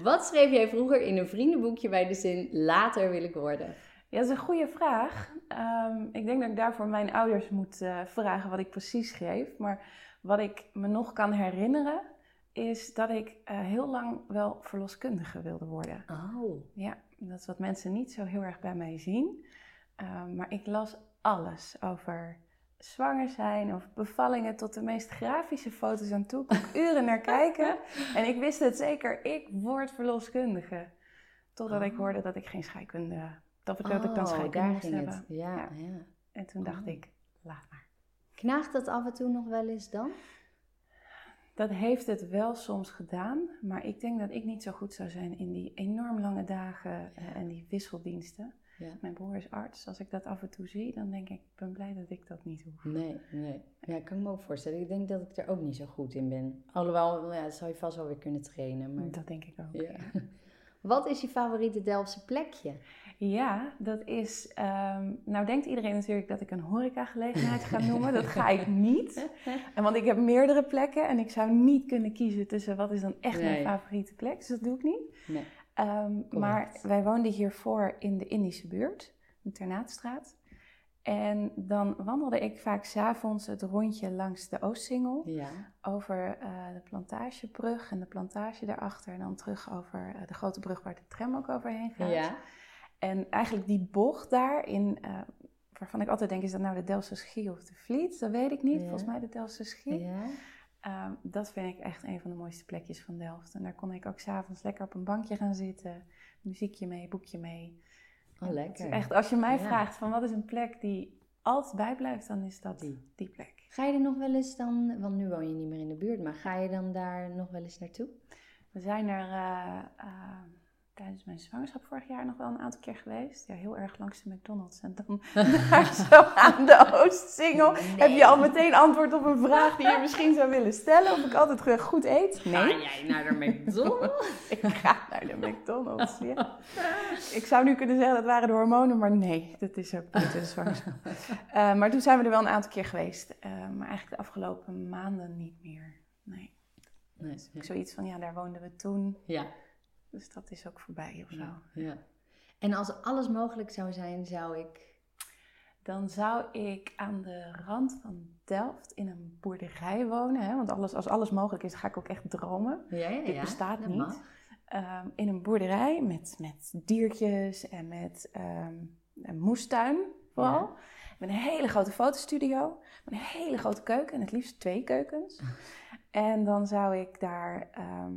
Wat schreef jij vroeger in een vriendenboekje bij de zin later wil ik worden? Ja, dat is een goede vraag. Ehm, ik denk dat ik daarvoor mijn ouders moet uh, vragen wat ik precies schreef. Maar wat ik me nog kan herinneren, is dat ik uh, heel lang wel verloskundige wilde worden. Oh. Ja, dat is wat mensen niet zo heel erg bij mij zien. Ehm, maar ik las alles over zwanger zijn of bevallingen tot de meest grafische foto's aan toe. Kon ik uren naar kijken. En ik wist het zeker, ik word verloskundige. Totdat ik Oh. hoorde dat ik geen scheikunde, dat ik, dat ik dan Oh, scheikunde moest hebben. Ja, Ja. ja. En toen dacht Oh. ik, laat maar. Knaagt dat af en toe nog wel eens dan? Dat heeft het wel soms gedaan, maar ik denk dat ik niet zo goed zou zijn in die enorm lange dagen eh, en die wisseldiensten. Ja. Mijn broer is arts. Als ik dat af en toe zie, dan denk ik, ik ben blij dat ik dat niet hoef. Nee, nee. Ja, ik kan me ook voorstellen. Ik denk dat ik er ook niet zo goed in ben. Alhoewel, ja, dat zou je vast wel weer kunnen trainen. Maar... Dat denk ik ook. Ja. Wat is je favoriete Delftse plekje? Ja, dat is. ehm, nou, denkt iedereen natuurlijk dat ik een horecagelegenheid ga noemen. Dat ga ik niet. En want ik heb meerdere plekken en ik zou niet kunnen kiezen tussen wat is dan echt mijn favoriete plek. Dus dat doe ik niet. Nee. Ehm, maar wij woonden hiervoor in de Indische buurt, de Ternaatstraat. En dan wandelde ik vaak s'avonds het rondje langs de Oostsingel. Ja. Over eh, de plantagebrug en de plantage daarachter. En dan terug over eh, de grote brug waar de tram ook overheen gaat. Ja. En eigenlijk die bocht daarin, eh waarvan ik altijd denk, is dat nou de Delftse Schie of de Vliet? Dat weet ik niet. Ja. Volgens mij de Delftse Schie. Ehm, dat vind ik echt een van de mooiste plekjes van Delft. En daar kon ik ook s'avonds lekker op een bankje gaan zitten. Muziekje mee, boekje mee. Oh, lekker. Echt, als je mij Ja. vraagt van wat is een plek die altijd bijblijft, dan is dat Die. die, plek. Ga je er nog wel eens dan, want nu woon je niet meer in de buurt, maar ga je dan daar nog wel eens naartoe? We zijn er eh, eh, tijdens mijn zwangerschap vorig jaar nog wel een aantal keer geweest. Ja, heel erg langs de McDonald's. En dan daar zo aan de Oostsingel. Heb je al meteen antwoord op een vraag die je misschien zou willen stellen? Of ik altijd goed eet? Nee. jij naar de McDonald's? Ik ga naar de McDonald's. Ja. Ik zou nu kunnen zeggen dat waren de hormonen, maar nee, dat is ook niet de zwangerschap. Eh, maar toen zijn we er wel een aantal keer geweest. Eh, maar eigenlijk de afgelopen maanden niet meer. Nee. nee. Dus zoiets van, ja, daar woonden we toen. Ja. Dus dat is ook voorbij of zo. Ja. En als alles mogelijk zou zijn, zou ik... Dan zou ik aan de rand van Delft in een boerderij wonen. Hè? Want alles, als alles mogelijk is, ga ik ook echt dromen. Ja, ja, Dit ja, bestaat dat niet. Ehm, in een boerderij met, met diertjes en met ehm, een moestuin vooral. Met een hele grote fotostudio. Met een hele grote keuken. En het liefst twee keukens. en dan zou ik daar ehm,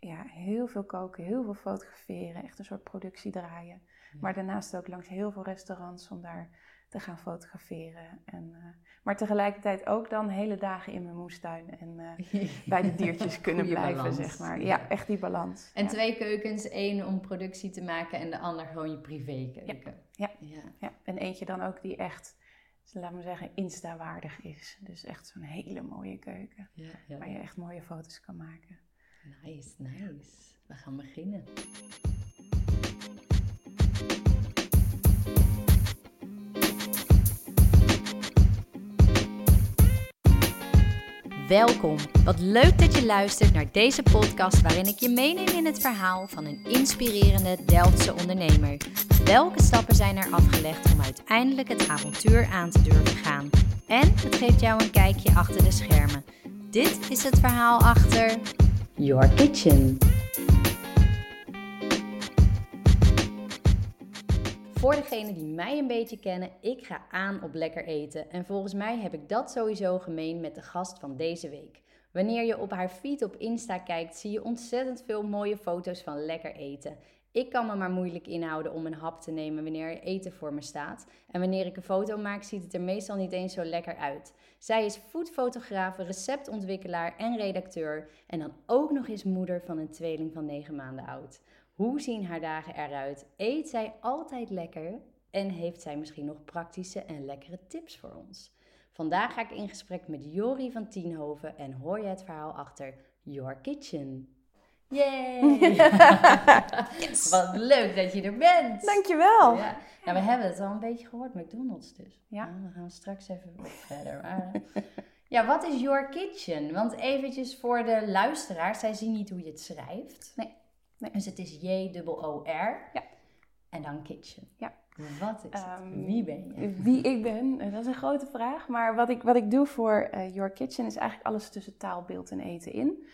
ja, heel veel koken, heel veel fotograferen. Echt een soort productie draaien. Maar daarnaast ook langs heel veel restaurants om daar te gaan fotograferen. En, eh, maar tegelijkertijd ook dan hele dagen in mijn moestuin. En eh, bij de diertjes kunnen blijven, balans. zeg maar. Ja. Echt die balans. En ja. twee keukens, één om productie te maken en de ander gewoon je privékeuken. Ja. ja. Ja, en eentje dan ook die echt, laten we zeggen, insta-waardig is. Dus echt zo'n hele mooie keuken. Waar je echt mooie foto's kan maken. Nice, nice. We gaan beginnen. Welkom. Wat leuk dat je luistert naar deze podcast waarin ik je meeneem in het verhaal van een inspirerende Delftse ondernemer. Welke stappen zijn er afgelegd om uiteindelijk het avontuur aan te durven gaan? En het geeft jou een kijkje achter de schermen. Dit is het verhaal achter Your Kitchen. Voor degenen die mij een beetje kennen, ik ga aan op lekker eten. En volgens mij heb ik dat sowieso gemeen met de gast van deze week. Wanneer je op haar feed op Insta kijkt, zie je ontzettend veel mooie foto's van lekker eten. Ik kan me maar moeilijk inhouden om een hap te nemen wanneer er eten voor me staat. En wanneer ik een foto maak, ziet het er meestal niet eens zo lekker uit. Zij is foodfotograaf, receptontwikkelaar en redacteur. En dan ook nog eens moeder van een tweeling van 9 maanden oud. Hoe zien haar dagen eruit? Eet zij altijd lekker? En heeft zij misschien nog praktische en lekkere tips voor ons? Vandaag ga ik in gesprek met Jori van Tienhoven en hoor je het verhaal achter Your Kitchen. Yay! Wat leuk dat je er bent! Dankjewel! Ja. ja, we hebben het al een beetje gehoord, McDonald's dus. Ja. dan gaan we straks even verder. Maar, eh, ja, wat is Your Kitchen? Want eventjes voor de luisteraars, zij zien niet hoe je het schrijft. Nee. Nee. Dus het is J-O-O-R. Ja. En dan kitchen. Ja. Wat is het? Ehm, Wie ben je? Wie ik ben, eh, dat is een grote vraag. Maar wat ik, wat ik doe voor eh, Your Kitchen is eigenlijk alles tussen taal, beeld en eten in.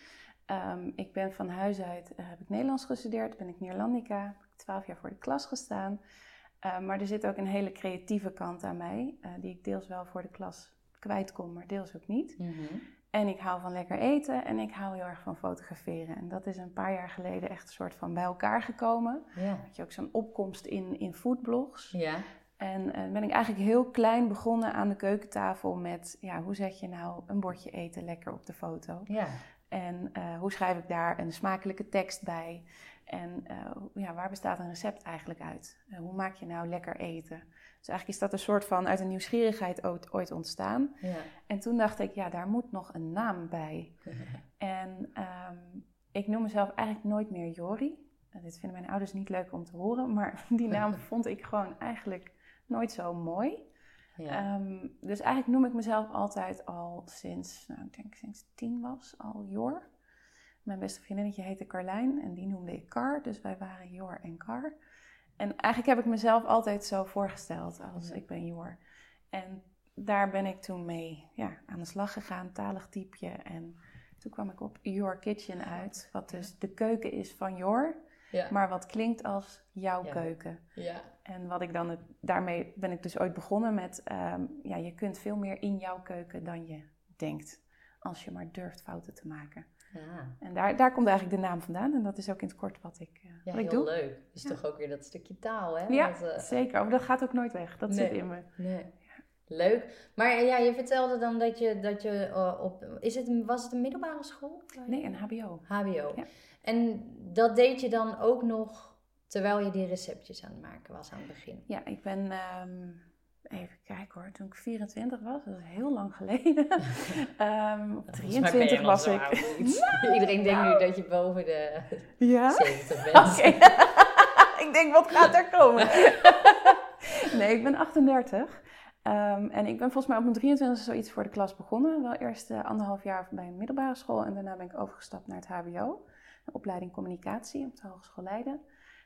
Ehm, ik ben van huis uit, eh, heb ik Nederlands gestudeerd, ben ik Neerlandica, heb ik twaalf jaar voor de klas gestaan. Ehm, maar er zit ook een hele creatieve kant aan mij, eh, die ik deels wel voor de klas kwijt kon, maar deels ook niet. Mhm. En ik hou van lekker eten en ik hou heel erg van fotograferen. En dat is een paar jaar geleden echt een soort van bij elkaar gekomen. Ja. Had je ook zo'n opkomst in, in foodblogs. Ja. En eh, ben ik eigenlijk heel klein begonnen aan de keukentafel met... Ja, hoe zet je nou een bordje eten lekker op de foto? Ja. En eh, hoe schrijf ik daar een smakelijke tekst bij? En eh, ja, waar bestaat een recept eigenlijk uit? Eh, hoe maak je nou lekker eten? Dus eigenlijk is dat een soort van uit een nieuwsgierigheid ooit, ooit ontstaan. Ja. En toen dacht ik, ja, daar moet nog een naam bij. En ehm, ik noem mezelf eigenlijk nooit meer Jori. Dit vinden mijn ouders niet leuk om te horen, maar die naam vond ik gewoon eigenlijk nooit zo mooi. Ja. Ehm, dus eigenlijk noem ik mezelf altijd al sinds, nou, ik denk sinds tien was, al Jor. Mijn beste vriendinnetje heette Carlijn en die noemde ik Car, dus wij waren Jor en Car. En eigenlijk heb ik mezelf altijd zo voorgesteld als Ja. ik ben Jor. En daar ben ik toen mee ja, aan de slag gegaan, talig typje. En toen kwam ik op Your Kitchen uit, wat dus de keuken is van Jor, ja. maar wat klinkt als jouw Ja. keuken. ja. En wat ik dan het, daarmee ben ik dus ooit begonnen met, ehm, ja, je kunt veel meer in jouw keuken dan je denkt. Als je maar durft fouten te maken. Ja. En daar, daar komt eigenlijk de naam vandaan. En dat is ook in het kort wat ik, eh, Ja, wat ik heel doe. leuk. Dus Ja. toch ook weer dat stukje taal, hè? Ja, Dat, eh, zeker. Maar dat gaat ook nooit weg. Dat zit in me. Nee. Leuk. Maar ja, je vertelde dan dat je, dat je eh, op... Is het, was het een middelbare school? Nee, een hbo. HBO. En dat deed je dan ook nog terwijl je die receptjes aan het maken was aan het begin? Ja, ik ben, ehm, even kijken hoor, toen ik 24 was, dat is heel lang geleden. Ehm, ben je 23 nog was ik. Iedereen denkt nu dat je boven de Ja? 70 bent. Oké. ik denk, wat gaat er komen? nee, ik ben 38. Ehm, en ik ben volgens mij op mijn 23 zoiets voor de klas begonnen. Wel eerst eh, anderhalf jaar bij een middelbare school. En daarna ben ik overgestapt naar het HBO. Opleiding communicatie op de Hogeschool Leiden.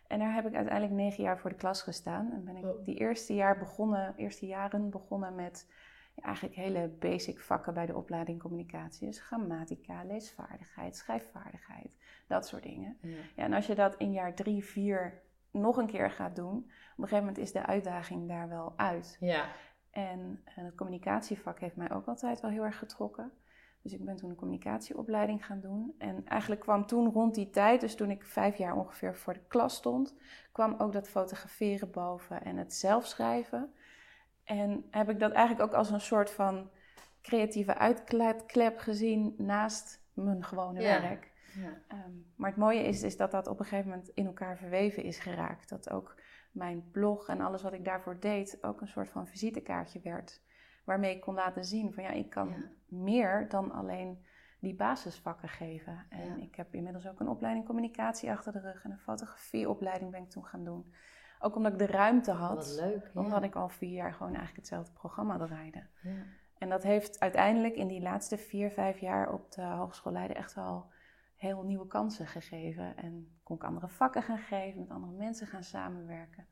En daar heb ik uiteindelijk negen jaar voor de klas gestaan. En ben ik Oh. die eerste, jaar begonnen, eerste jaren begonnen met ja, eigenlijk hele basic vakken bij de opleiding communicatie. Dus grammatica, leesvaardigheid, schrijfvaardigheid, dat soort dingen. Ja. Ja, en als je dat in jaar drie, vier nog een keer gaat doen, op een gegeven moment is de uitdaging daar wel uit. ja. En eh, het communicatievak heeft mij ook altijd wel heel erg getrokken. Dus ik ben toen een communicatieopleiding gaan doen. En eigenlijk kwam toen rond die tijd, dus toen ik vijf jaar ongeveer voor de klas stond, kwam ook dat fotograferen boven en het zelfschrijven. En heb ik dat eigenlijk ook als een soort van creatieve uitklep gezien naast mijn gewone Ja. werk. Ja. Ehm, maar het mooie is, is dat dat op een gegeven moment in elkaar verweven is geraakt. Dat ook mijn blog en alles wat ik daarvoor deed ook een soort van visitekaartje werd. Waarmee ik kon laten zien van ja, ik kan Ja. meer dan alleen die basisvakken geven. En Ja. ik heb inmiddels ook een opleiding communicatie achter de rug en een fotografieopleiding ben ik toen gaan doen. Ook omdat ik de ruimte had, Wat leuk. Ja. omdat ik al vier jaar gewoon eigenlijk hetzelfde programma draaide. Ja. En dat heeft uiteindelijk in die laatste vier, vijf jaar op de Hogeschool Leiden echt wel heel nieuwe kansen gegeven. En kon ik andere vakken gaan geven, met andere mensen gaan samenwerken.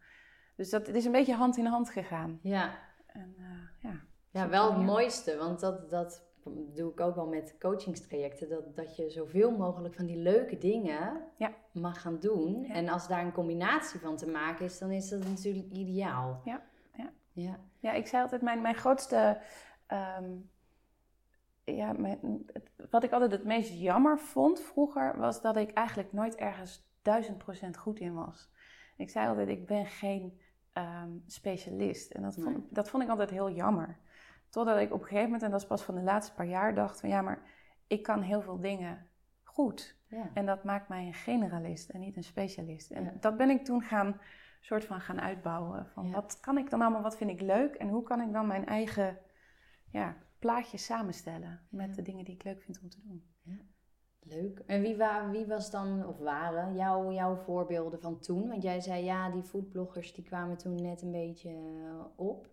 Dus dat, het is een beetje hand in hand gegaan. ja. En eh, ja, Ja, wel het mooiste, want dat, dat doe ik ook wel met coachingstrajecten, dat, dat je zoveel mogelijk van die leuke dingen Ja. mag gaan doen. Ja. En als daar een combinatie van te maken is, dan is dat natuurlijk ideaal. Ja, ja. Ja, ja ik zei altijd, mijn, mijn grootste... ehm, ja, mijn, het- wat ik altijd het meest jammer vond vroeger, was dat ik eigenlijk nooit ergens duizend procent goed in was. Ik zei altijd, ik ben geen ehm, specialist. En dat vond, Nee. dat vond ik altijd heel jammer. Totdat ik op een gegeven moment, en dat is pas van de laatste paar jaar, dacht van ja, maar ik kan heel veel dingen goed. ja. En dat maakt mij een generalist en niet een specialist. En Ja. dat ben ik toen gaan, soort van gaan uitbouwen. Van Ja. wat kan ik dan allemaal, wat vind ik leuk en hoe kan ik dan mijn eigen ja, plaatje samenstellen met Ja. de dingen die ik leuk vind om te doen. Leuk. En wie, wa wie was dan, of waren, jouw, jouw voorbeelden van toen? Want jij zei ja, die foodbloggers die kwamen toen net een beetje eh, op.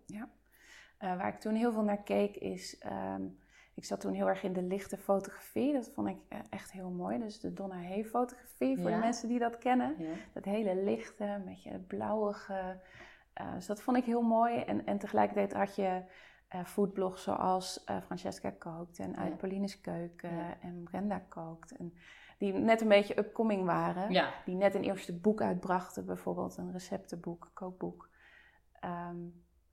Eh, waar ik toen heel veel naar keek is, ehm, ik zat toen heel erg in de lichte fotografie. Dat vond ik eh, echt heel mooi. Dus de Donna Hay fotografie, voor Ja. de mensen die dat kennen. Ja. Dat hele lichte, een beetje blauwige. eh, dus dat vond ik heel mooi. En, en tegelijkertijd had je foodblogs zoals Francesca Kookt en Uit Ja. Pauline's Keuken en Brenda Kookt. En die net een beetje upcoming waren. ja. Die net een eerste boek uitbrachten, bijvoorbeeld een receptenboek, kookboek. Ehm,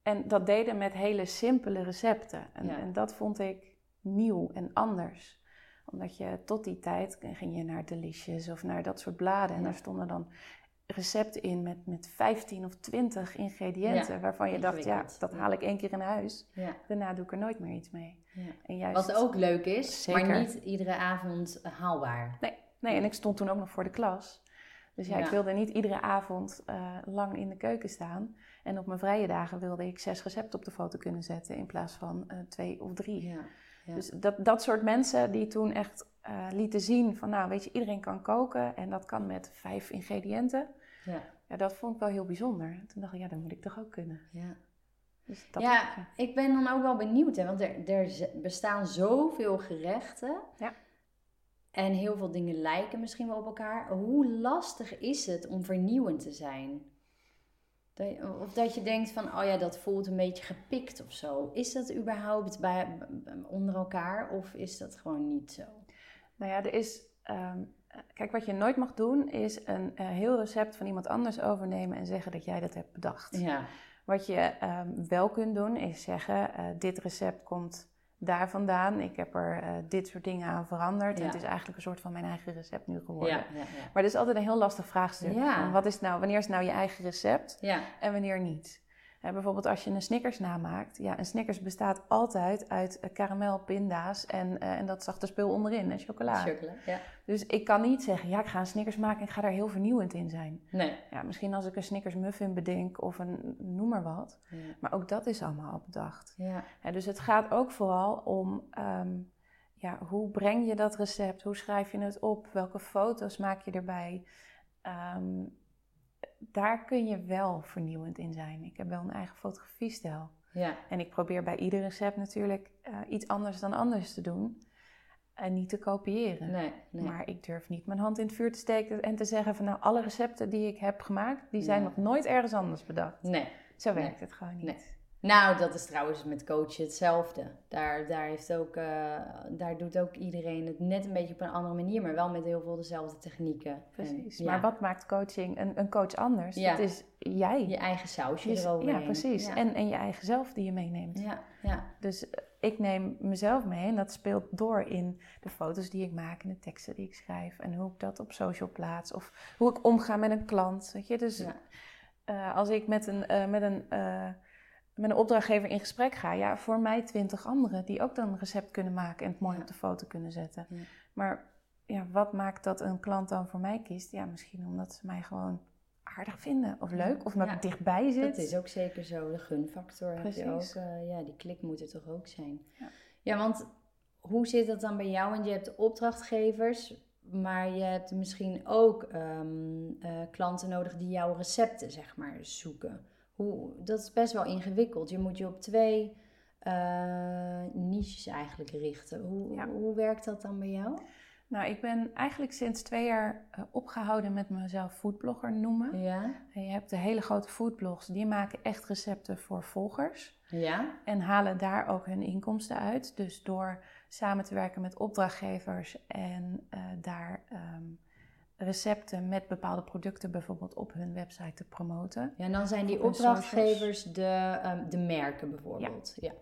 en dat deden met hele simpele recepten. En, Ja. en dat vond ik nieuw en anders. Omdat je tot die tijd ging je naar Delicious of naar dat soort bladen. En daar stonden dan recepten in met, met 15 of 20 ingrediënten. Waarvan je dacht, ja, dat haal ik één keer in huis. ja. Daarna doe ik er nooit meer iets mee. ja. En juist, Wat ook leuk is, maar niet iedere avond haalbaar. Nee, nee, en ik stond toen ook nog voor de klas. Dus ja, Ja. ik wilde niet iedere avond eh, lang in de keuken staan. En op mijn vrije dagen wilde ik zes recepten op de foto kunnen zetten in plaats van eh, twee of drie. Ja. Ja. Dus dat, dat soort mensen die toen echt eh, lieten zien van, nou weet je, iedereen kan koken en dat kan met vijf ingrediënten. Ja. Ja, dat vond ik wel heel bijzonder. En toen dacht ik, ja, dat moet ik toch ook kunnen. Ja. Dus dat, ja, ik ben dan ook wel benieuwd, hè, want er, er bestaan zoveel gerechten. Ja. En heel veel dingen lijken misschien wel op elkaar. Hoe lastig is het om vernieuwend te zijn? Of dat je denkt van, oh ja, dat voelt een beetje gepikt of zo. Is dat überhaupt bij, onder elkaar of is dat gewoon niet zo? Nou ja, er is. ehm, kijk, wat je nooit mag doen, is een eh, heel recept van iemand anders overnemen en zeggen dat jij dat hebt bedacht. Ja, Wat je ehm, wel kunt doen, is zeggen: eh, dit recept komt daar vandaan. Ik heb er eh, dit soort dingen aan veranderd. En het is eigenlijk een soort van mijn eigen recept nu geworden. ja. Maar dat is altijd een heel lastig vraagstuk. Van wat is nou, wanneer is nou je eigen recept en wanneer niet? Hè, bijvoorbeeld als je een Snickers namaakt. Ja, een Snickers bestaat altijd uit eh, karamel, pinda's en, eh, en dat zachte spul onderin en chocola. Chocolade, ja. Dus ik kan niet zeggen, ja, ik ga een Snickers maken en ik ga daar heel vernieuwend in zijn. Nee. Ja, misschien als ik een Snickers muffin bedenk of een noem maar wat. Ja. Maar ook dat is allemaal al bedacht. Ja. Hè, dus het gaat ook vooral om, ehm, ja, hoe breng je dat recept? Hoe schrijf je het op? Welke foto's maak je erbij? Ehm, daar kun je wel vernieuwend in zijn. Ik heb wel een eigen fotografiestijl. ja. En ik probeer bij ieder recept natuurlijk eh, iets anders dan anders te doen. En niet te kopiëren. Nee, nee. Maar ik durf niet mijn hand in het vuur te steken en te zeggen van nou, alle recepten die ik heb gemaakt, die zijn nog nooit ergens anders bedacht. nee. Zo werkt het gewoon niet. Nou, dat is trouwens met coachen hetzelfde. Daar, daar, heeft ook, eh, daar doet ook iedereen het net een beetje op een andere manier, maar wel met heel veel dezelfde technieken. Precies. En, ja, Maar wat maakt coaching een, een coach anders? Ja. Dat is jij. Je eigen sausje Je- eroverheen. ja, precies. Ja. En, en je eigen zelf die je meeneemt. ja, ja, Dus eh, ik neem mezelf mee en dat speelt door in de foto's die ik maak en de teksten die ik schrijf en hoe ik dat op social plaats of hoe ik omga met een klant. Weet je? Dus eh, als ik met een, met, een, met een opdrachtgever in gesprek ga, ja, voor mij twintig anderen die ook dan een recept kunnen maken en het mooi Ja. op de foto kunnen zetten. Ja. Maar ja, wat maakt dat een klant dan voor mij kiest? Ja, misschien omdat ze mij gewoon aardig vinden of leuk of omdat ik dichtbij zit. dat is ook zeker zo. De gunfactor heb je ook. Precies. eh, ja, die klik moet er toch ook zijn. Ja. ja, want hoe zit dat dan bij jou? Want je hebt opdrachtgevers, maar je hebt misschien ook ehm, eh, klanten nodig die jouw recepten, zeg maar, zoeken. Hoe, dat is best wel ingewikkeld. Je moet je op twee eh, niches eigenlijk richten. Hoe, Ja. hoe werkt dat dan bij jou? Nou, ik ben eigenlijk sinds twee jaar eh, opgehouden met mezelf foodblogger noemen. Ja? En je hebt de hele grote foodblogs, die maken echt recepten voor volgers. Ja? En halen daar ook hun inkomsten uit. Dus door samen te werken met opdrachtgevers en eh, daar ehm, recepten met bepaalde producten bijvoorbeeld op hun website te promoten. Ja, en dan zijn die Op opdrachtgevers de, ehm, de merken bijvoorbeeld. Ja.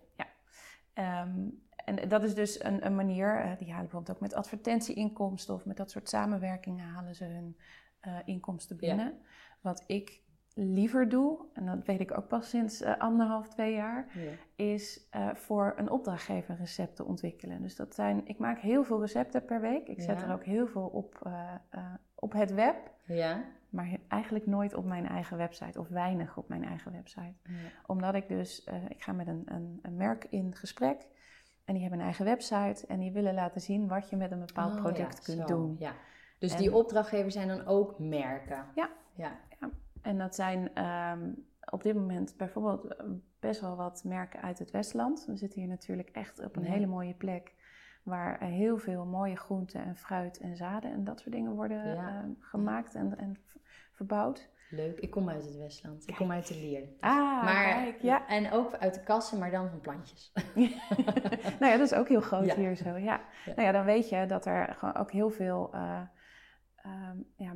Ehm, en dat is dus een, een manier, eh, die halen bijvoorbeeld ook met advertentieinkomsten of met dat soort samenwerkingen halen ze hun eh, inkomsten Ja. binnen. Wat ik liever doe, en dat weet ik ook pas sinds eh, anderhalf, twee jaar, Ja. is eh, voor een opdrachtgever recepten ontwikkelen. Dus dat zijn, ik maak heel veel recepten per week. Ik zet Ja. er ook heel veel op, eh, op het web, Ja. maar eigenlijk nooit op mijn eigen website of weinig op mijn eigen website. Omdat ik dus, ik ga met een, een, een merk in gesprek en die hebben een eigen website en die willen laten zien wat je met een bepaald Oh, product kunt zo, doen. Ja. Dus En- die opdrachtgevers zijn dan ook merken. Ja. Ja. En dat zijn ehm, op dit moment bijvoorbeeld eh, best wel wat merken uit het Westland. We zitten hier natuurlijk echt op een Ja. hele mooie plek. Waar heel veel mooie groenten en fruit en zaden en dat soort dingen worden Ja. eh, gemaakt en, en verbouwd. Leuk. Ik kom uit het Westland. Ik kom uit de Lier. Ah, maar, kijk, ja. En ook uit de kassen, maar dan van plantjes. nou ja, dat is ook heel groot Ja. hier zo. Ja. Nou ja, dan weet je dat er gewoon ook heel veel eh, ehm, ja,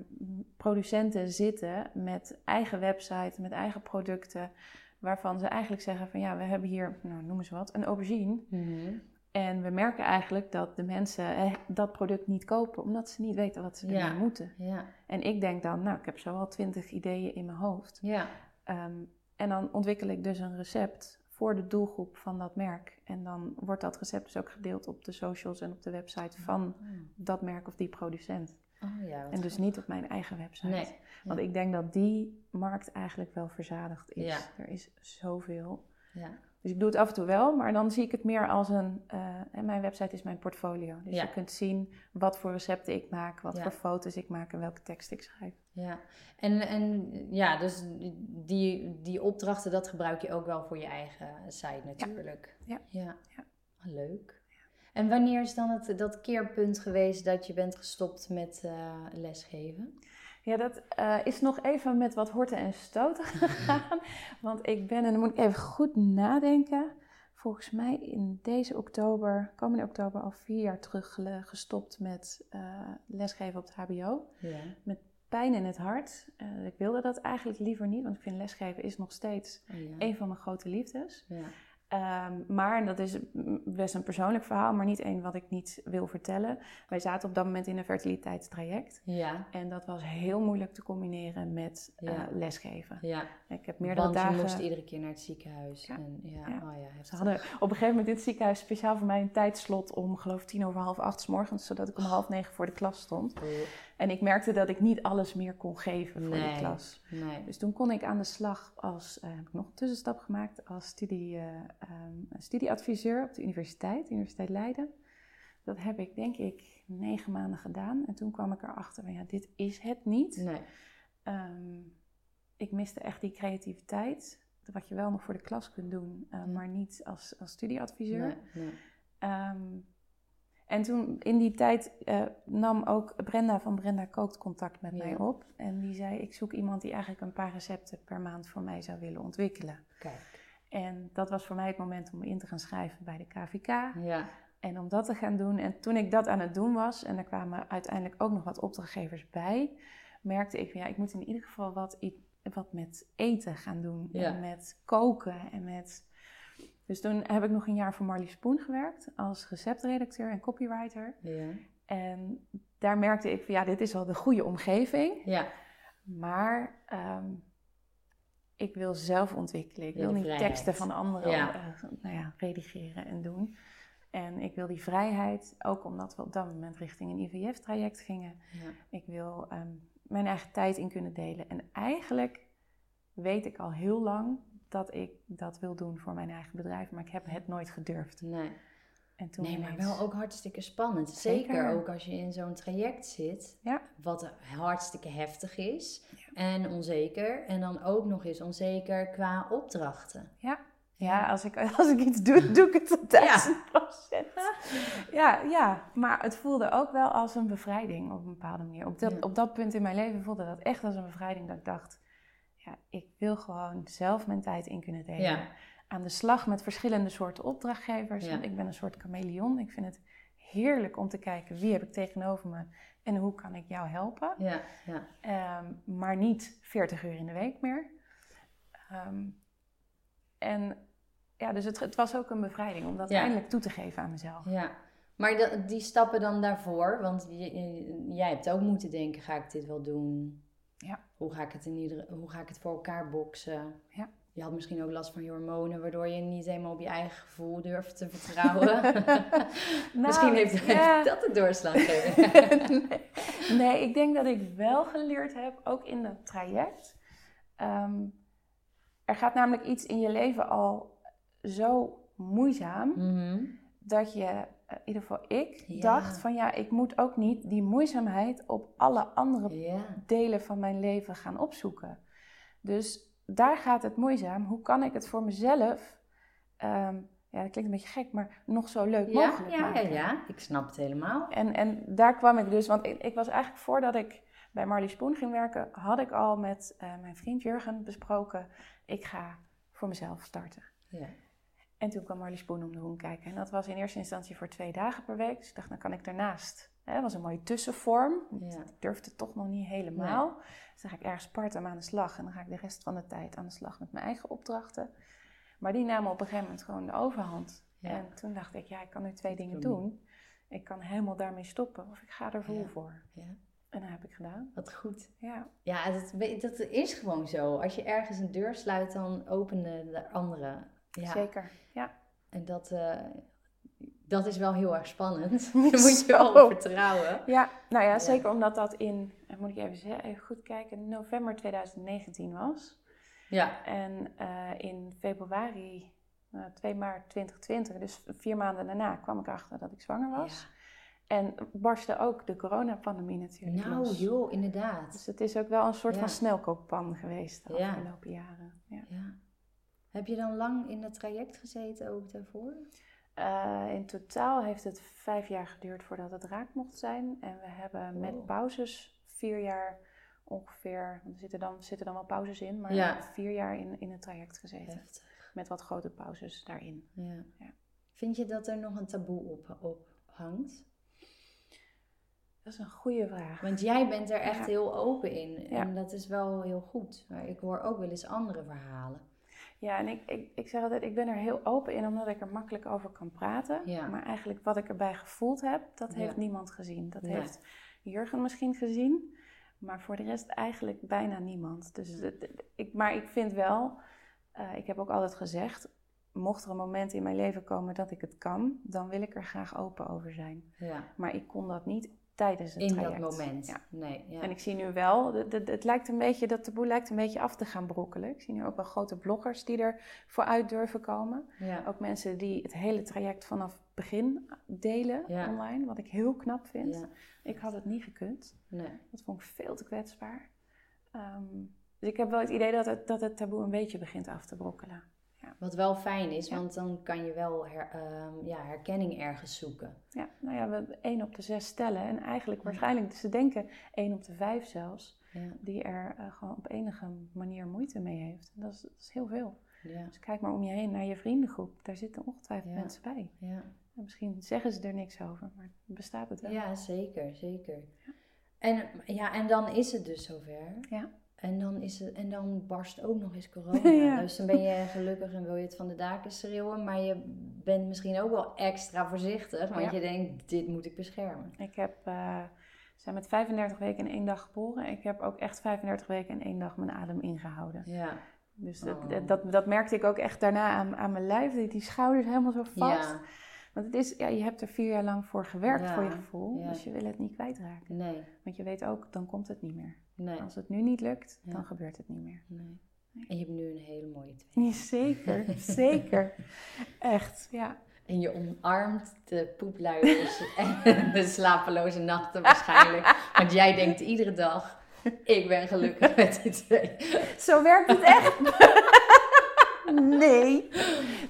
producenten zitten met eigen website, met eigen producten. Waarvan ze eigenlijk zeggen van ja, we hebben hier, nou noem eens wat, een aubergine. Mhm. En we merken eigenlijk dat de mensen eh, dat product niet kopen, omdat ze niet weten wat ze Ja. ermee moeten. Ja, En ik denk dan, nou, ik heb zo al twintig ideeën in mijn hoofd. ja, Ehm, en dan ontwikkel ik dus een recept voor de doelgroep van dat merk. En dan wordt dat recept dus ook gedeeld op de socials en op de website van dat merk of die producent. Oh ja, En dus niet op mijn eigen website. Nee. Want ik denk dat die markt eigenlijk wel verzadigd is. Ja. Er is zoveel. Ja, Dus ik doe het af en toe wel, maar dan zie ik het meer als een... eh, en mijn website is mijn portfolio. Dus je kunt zien wat voor recepten ik maak, wat voor foto's ik maak en welke tekst ik schrijf. ja. En, en ja, dus die, die opdrachten, dat gebruik je ook wel voor je eigen site natuurlijk. Ja. Ja. Ja. Leuk. En wanneer is dan het, dat keerpunt geweest dat je bent gestopt met eh, lesgeven? Ja, dat eh, is nog even met wat horten en stoten gegaan. Want ik ben, en dan moet ik even goed nadenken, volgens mij in deze oktober, komende oktober, al vier jaar terug gestopt met eh, lesgeven op het HBO. Ja. Pijn in het hart. Ik wilde dat eigenlijk liever niet, want ik vind lesgeven is nog steeds Oh, ja. een van mijn grote liefdes. ja. Ehm, maar, en dat is best een persoonlijk verhaal, maar niet één wat ik niet wil vertellen. Wij zaten op dat moment in een fertiliteitstraject. Ja. En dat was heel moeilijk te combineren met eh, lesgeven. ja. Ik heb meerdere Want dagen. je moest iedere keer naar het ziekenhuis. Ja. En, ja. Ja. Oh, ja. Ze hadden op een gegeven moment in het ziekenhuis speciaal voor mij een tijdslot om geloof ik tien over half acht 's morgens, zodat ik om half negen voor de klas stond. En ik merkte dat ik niet alles meer kon geven voor Nee. de klas. Nee. Dus toen kon ik aan de slag als, eh, heb ik nog een tussenstap gemaakt, als studie, eh, ehm, studieadviseur op de universiteit, Universiteit Leiden. Dat heb ik denk ik negen maanden gedaan. En toen kwam ik erachter van ja, dit is het niet. Nee. Ehm, ik miste echt die creativiteit. Wat je wel nog voor de klas kunt doen, eh, maar niet als, als studieadviseur. Nee. En toen in die tijd eh, nam ook Brenda van Brenda Kookt contact met Ja. mij op. En die zei, ik zoek iemand die eigenlijk een paar recepten per maand voor mij zou willen ontwikkelen. Kijk. En dat was voor mij het moment om in te gaan schrijven bij de KVK. Ja. En om dat te gaan doen. En toen ik dat aan het doen was, en er kwamen uiteindelijk ook nog wat opdrachtgevers bij, merkte ik van ja, ik moet in ieder geval wat, wat met eten gaan doen. Ja. En met koken en met. Dus toen heb ik nog een jaar voor Marlies Spoen gewerkt als receptredacteur en copywriter. Ja. En daar merkte ik van ja, dit is wel de goede omgeving. Ja. Maar ehm, ik wil zelf ontwikkelen. Ik wil niet vrijheid. teksten van anderen Ja. eh, nou ja, redigeren en doen. En ik wil die vrijheid, ook omdat we op dat moment richting een IVF-traject gingen. Ja. Ik wil ehm, mijn eigen tijd in kunnen delen. En eigenlijk weet ik al heel lang dat ik dat wil doen voor mijn eigen bedrijf. Maar ik heb het nooit gedurfd. Nee. En toen Nee, maar wel ook hartstikke spannend. Zeker, Zeker. ook als je in zo'n traject zit, Ja. wat hartstikke heftig is en onzeker. En dan ook nog eens onzeker qua opdrachten. Ja. Ja, als ik, als ik iets doe, doe ik het Ja. het proces. Ja, ja, maar het voelde ook wel als een bevrijding op een bepaalde manier. Op dat, Ja. op dat punt in mijn leven voelde dat echt als een bevrijding. Dat ik dacht, ja, ik wil gewoon zelf mijn tijd in kunnen delen. Ja. Aan de slag met verschillende soorten opdrachtgevers. Ja. Ik ben een soort chameleon. Ik vind het heerlijk om te kijken wie heb ik tegenover me en hoe kan ik jou helpen. Ja, ja. Ehm, maar niet 40 uur in de week meer. Ehm, en ja, dus het, het was ook een bevrijding om dat Ja. eindelijk toe te geven aan mezelf. ja. Maar de- die stappen dan daarvoor, want jij hebt ook moeten denken, ga ik dit wel doen? Hoe ga ik het, in ieder, hoe ga ik het voor elkaar boksen? Ja. Je had misschien ook last van je hormonen, waardoor je niet helemaal op je eigen gevoel durft te vertrouwen. misschien heeft, ja. dat de doorslag gegeven. nee. nee, ik denk dat ik wel geleerd heb, ook in dat traject. Ehm, er gaat namelijk iets in je leven al zo moeizaam Mhm. dat je, in ieder geval ik, Ja. dacht van ja, ik moet ook niet die moeizaamheid op alle andere Ja. delen van mijn leven gaan opzoeken. Dus daar gaat het moeizaam. Hoe kan ik het voor mezelf, ehm, ja, dat klinkt een beetje gek, maar nog zo leuk Ja, mogelijk ja, ja, maken? ja, ik snap het helemaal. En, en daar kwam ik dus, want ik, ik was eigenlijk voordat ik bij Marley Spoon ging werken, had ik al met eh, mijn vriend Jurgen besproken, ik ga voor mezelf starten. Ja. En toen kwam Marley Spoon om de hoek kijken. En dat was in eerste instantie voor twee dagen per week. Dus ik dacht, dan kan ik daarnaast. Dat was een mooie tussenvorm. Ja. Ik durfde het toch nog niet helemaal. Dus dan ga ik ergens part-time aan de slag. En dan ga ik de rest van de tijd aan de slag met mijn eigen opdrachten. Maar die namen op een gegeven moment gewoon de overhand. Ja. En toen dacht ik, ja, ik kan nu twee dingen doen. Ik kan helemaal daarmee stoppen. Of ik ga er vol Ja. voor. ja, En dat heb ik gedaan. wat goed. Ja, Ja, dat, dat is gewoon zo. Als je ergens een deur sluit, dan openen de andere. Ja. zeker. Ja. En dat, eh, dat is wel heel erg spannend. Daar moet je wel vertrouwen. Ja, nou ja, Ja. zeker omdat dat in, eh, moet ik even, zeggen, even goed kijken, november 2019 was. Ja, En eh, in februari, eh, 2 maart 2020, dus vier maanden daarna, kwam ik achter dat ik zwanger was. En barstte ook de coronapandemie natuurlijk Nou, los. joh, inderdaad. Dus het is ook wel een soort Ja. van snelkookpan geweest de Ja. afgelopen jaren. Ja. Heb je dan lang in het traject gezeten ook daarvoor? Eh, in totaal heeft het vijf jaar geduurd voordat het raak mocht zijn. En we hebben met Wow. pauzes vier jaar ongeveer, er zitten dan, zitten dan wel pauzes in, maar Ja. vier jaar in, in het traject gezeten. Heftig. Met wat grote pauzes daarin. Ja. Ja. Vind je dat er nog een taboe op, op hangt? Dat is een goede vraag. Want jij bent er echt heel open in. En dat is wel heel goed. Maar ik hoor ook wel eens andere verhalen. Ja, en ik, ik, ik zeg altijd, ik ben er heel open in omdat ik er makkelijk over kan praten. Ja. Maar eigenlijk wat ik erbij gevoeld heb, dat Ja. heeft niemand gezien. Dat Nee. heeft Jurgen misschien gezien, maar voor de rest eigenlijk bijna niemand. Dus het- ik, maar ik vind wel, eh, ik heb ook altijd gezegd, mocht er een moment in mijn leven komen dat ik het kan, dan wil ik er graag open over zijn. Ja. Maar ik kon dat niet tijdens het In traject. dat moment. Ja. Nee, ja. En ik zie nu wel, de- de- het lijkt een beetje, dat taboe lijkt een beetje af te gaan brokkelen. Ik zie nu ook wel grote bloggers die er vooruit durven komen. ja. Ook mensen die het hele traject vanaf begin delen online, wat ik heel knap vind. Ik had het niet gekund. Nee. Dat vond ik veel te kwetsbaar. Ehm, dus ik heb wel het idee dat het, dat het taboe een beetje begint af te brokkelen. Wat wel fijn is, Ja. want dan kan je wel her- ehm, ja, herkenning ergens zoeken. Ja, nou ja, we hebben één op de zes stellen. En eigenlijk waarschijnlijk, ze denken één op de vijf zelfs, die er eh, gewoon op enige manier moeite mee heeft. En dat is, dat is heel veel. Ja. Dus kijk maar om je heen naar je vriendengroep. Daar zitten ongetwijfeld mensen bij. Ja. En misschien zeggen ze er niks over, maar bestaat het wel. ja, zeker, zeker. En, ja, en dan is het dus zover. Ja. En dan, is het, en dan barst ook nog eens corona. Ja. Dus dan ben je gelukkig en wil je het van de daken schreeuwen. Maar je bent misschien ook wel extra voorzichtig. Want Ja. je denkt, dit moet ik beschermen. Ik heb, we zijn met 35 weken in één dag geboren. Ik heb ook echt 35 weken in één dag mijn adem ingehouden. Ja. Dus dat, Oh. dat, dat, dat merkte ik ook echt daarna aan, aan mijn lijf. Die, die schouders helemaal zo vast. Ja. Want het is, ja, je hebt er vier jaar lang voor gewerkt Ja, voor je gevoel. ja. Dus je wil het niet kwijtraken. Nee. Want je weet ook, dan komt het niet meer. Nee. Als het nu niet lukt, Ja. dan gebeurt het niet meer. nee. En je hebt nu een hele mooie twee. Zeker, zeker. Echt, ja. En je omarmt de poepluiers en de slapeloze nachten waarschijnlijk. Want jij denkt iedere dag, ik ben gelukkig met die twee. Zo werkt het echt. nee.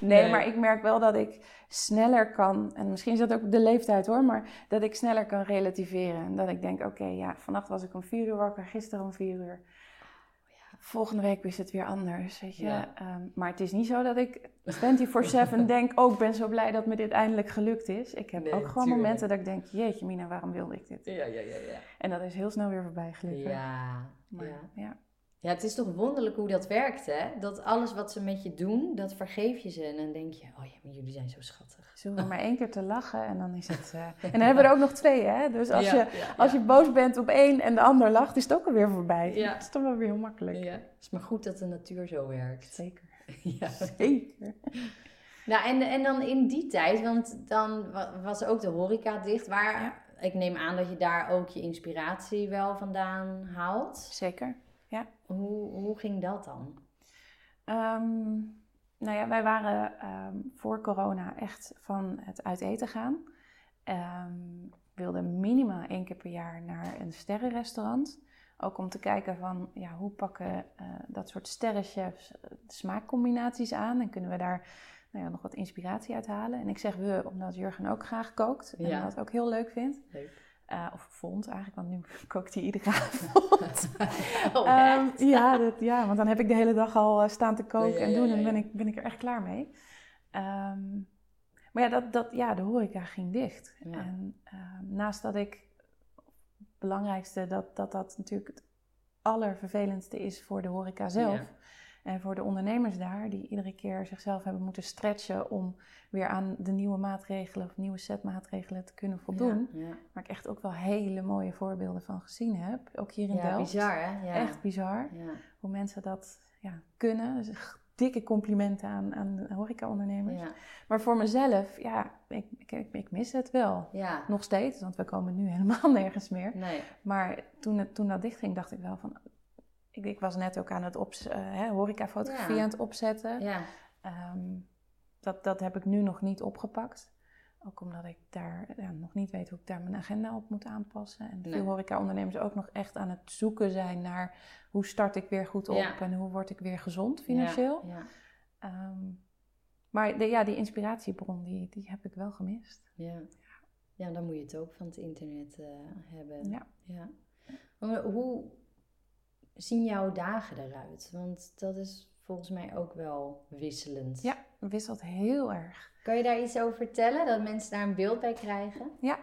nee. Maar ik merk wel dat ik sneller kan, en misschien is dat ook de leeftijd hoor, maar dat ik sneller kan relativeren. En dat ik denk, oké, ja, vannacht was ik om vier uur wakker, gisteren om vier uur. Volgende week is het weer anders, weet je. Ja. Ehm, maar het is niet zo dat ik 24-7 denk, oh, ik ben zo blij dat me dit eindelijk gelukt is. Ik heb Nee, ook gewoon tuurlijk. momenten dat ik denk, jeetje Mina, waarom wilde ik dit? Ja, ja, ja, ja. En dat is heel snel weer voorbij, gelukkig. Ja, Maar, ja. ja. Ja, het is toch wonderlijk hoe dat werkt, hè? Dat alles wat ze met je doen, dat vergeef je ze. En dan denk je, oh ja, maar jullie zijn zo schattig. Ze hoeven maar één keer te lachen en dan is het... eh, En dan hebben we er ook nog twee, hè? Dus als, Ja, je, ja, als je boos bent op één en de ander lacht, is het ook alweer voorbij. Ja. Dat is toch wel weer heel makkelijk. Ja, het is maar goed dat de natuur zo werkt. Zeker. Ja. Zeker. Nou, en, en dan in die tijd, want dan wa- was ook de horeca dicht. Waar, ik neem aan dat je daar ook je inspiratie wel vandaan haalt. Zeker. Hoe, hoe ging dat dan? Ehm, nou ja, wij waren ehm, voor corona echt van het uit eten gaan. Ehm, we wilden minimaal één keer per jaar naar een sterrenrestaurant. Ook om te kijken van ja, hoe pakken uh, dat soort sterrenchefs smaakcombinaties aan en kunnen we daar nou ja, nog wat inspiratie uit halen. En ik zeg we omdat Jurgen ook graag kookt en dat ook heel leuk vindt. Leuk. Uh, of vond eigenlijk, want nu kookt hij iedere avond. oh, um, ja, dat, ja, want dan heb ik de hele dag al staan te koken en doen en ben ik, ben ik er echt klaar mee. Um, maar ja, dat, dat, ja, de horeca ging dicht. En uh, naast dat ik, het belangrijkste, dat, dat dat natuurlijk het allervervelendste is voor de horeca zelf. En voor de ondernemers daar, die iedere keer zichzelf hebben moeten stretchen om weer aan de nieuwe maatregelen of nieuwe set maatregelen te kunnen voldoen. Ja, ja. Waar ik echt ook wel hele mooie voorbeelden van gezien heb. Ook hier in ja, Delft. bizar hè? Ja. Echt bizar. Hoe mensen dat ja, kunnen. Dus dikke complimenten aan, aan horeca-ondernemers. Ja. Maar voor mezelf, ja, ik, ik, ik, mis het wel. Ja. Nog steeds, want we komen nu helemaal nergens meer. Nee. Maar toen, het, toen dat dichtging, dacht ik wel van... Ik, ik was net ook aan het uh, horeca-fotografie aan het opzetten. Ja. Ehm, dat, dat heb ik nu nog niet opgepakt. Ook omdat ik daar ja, nog niet weet hoe ik daar mijn agenda op moet aanpassen. En veel horeca-ondernemers ook nog echt aan het zoeken zijn naar hoe start ik weer goed op en hoe word ik weer gezond financieel. Ja, ja. Um, maar de, ja, die inspiratiebron, die, die heb ik wel gemist. Ja. ja, dan moet je het ook van het internet uh, hebben. Ja. ja. hoe zien jouw dagen eruit? Want dat is volgens mij ook wel wisselend. Ja, wisselt heel erg. Kan je daar iets over vertellen, dat mensen daar een beeld bij krijgen? Ja.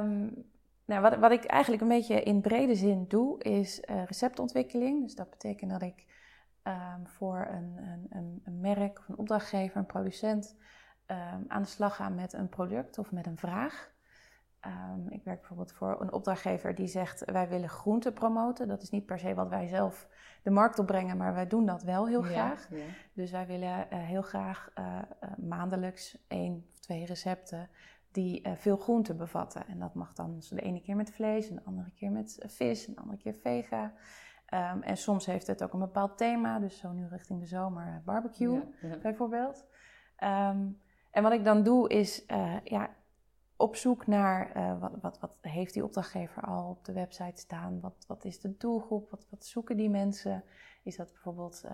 Um, nou, wat, wat ik eigenlijk een beetje in brede zin doe, is uh, receptontwikkeling. Dus dat betekent dat ik um, voor een, een, een, merk of een opdrachtgever, een producent, um, aan de slag ga met een product of met een vraag. Um, ik werk bijvoorbeeld voor een opdrachtgever die zegt: Wij willen groenten promoten. Dat is niet per se wat wij zelf de markt opbrengen, maar wij doen dat wel heel graag. Ja. Dus wij willen uh, heel graag uh, uh, maandelijks één of twee recepten die veel groenten bevatten. En dat mag dan de ene keer met vlees, en de andere keer met eh, vis, en de andere keer vega. Um, en soms heeft het ook een bepaald thema, dus zo nu richting de zomer eh, barbecue bijvoorbeeld. Um, en wat ik dan doe is ja, op zoek naar uh, wat, wat, wat, heeft die opdrachtgever al op de website staan? Wat, wat is de doelgroep? Wat, wat zoeken die mensen? Is dat bijvoorbeeld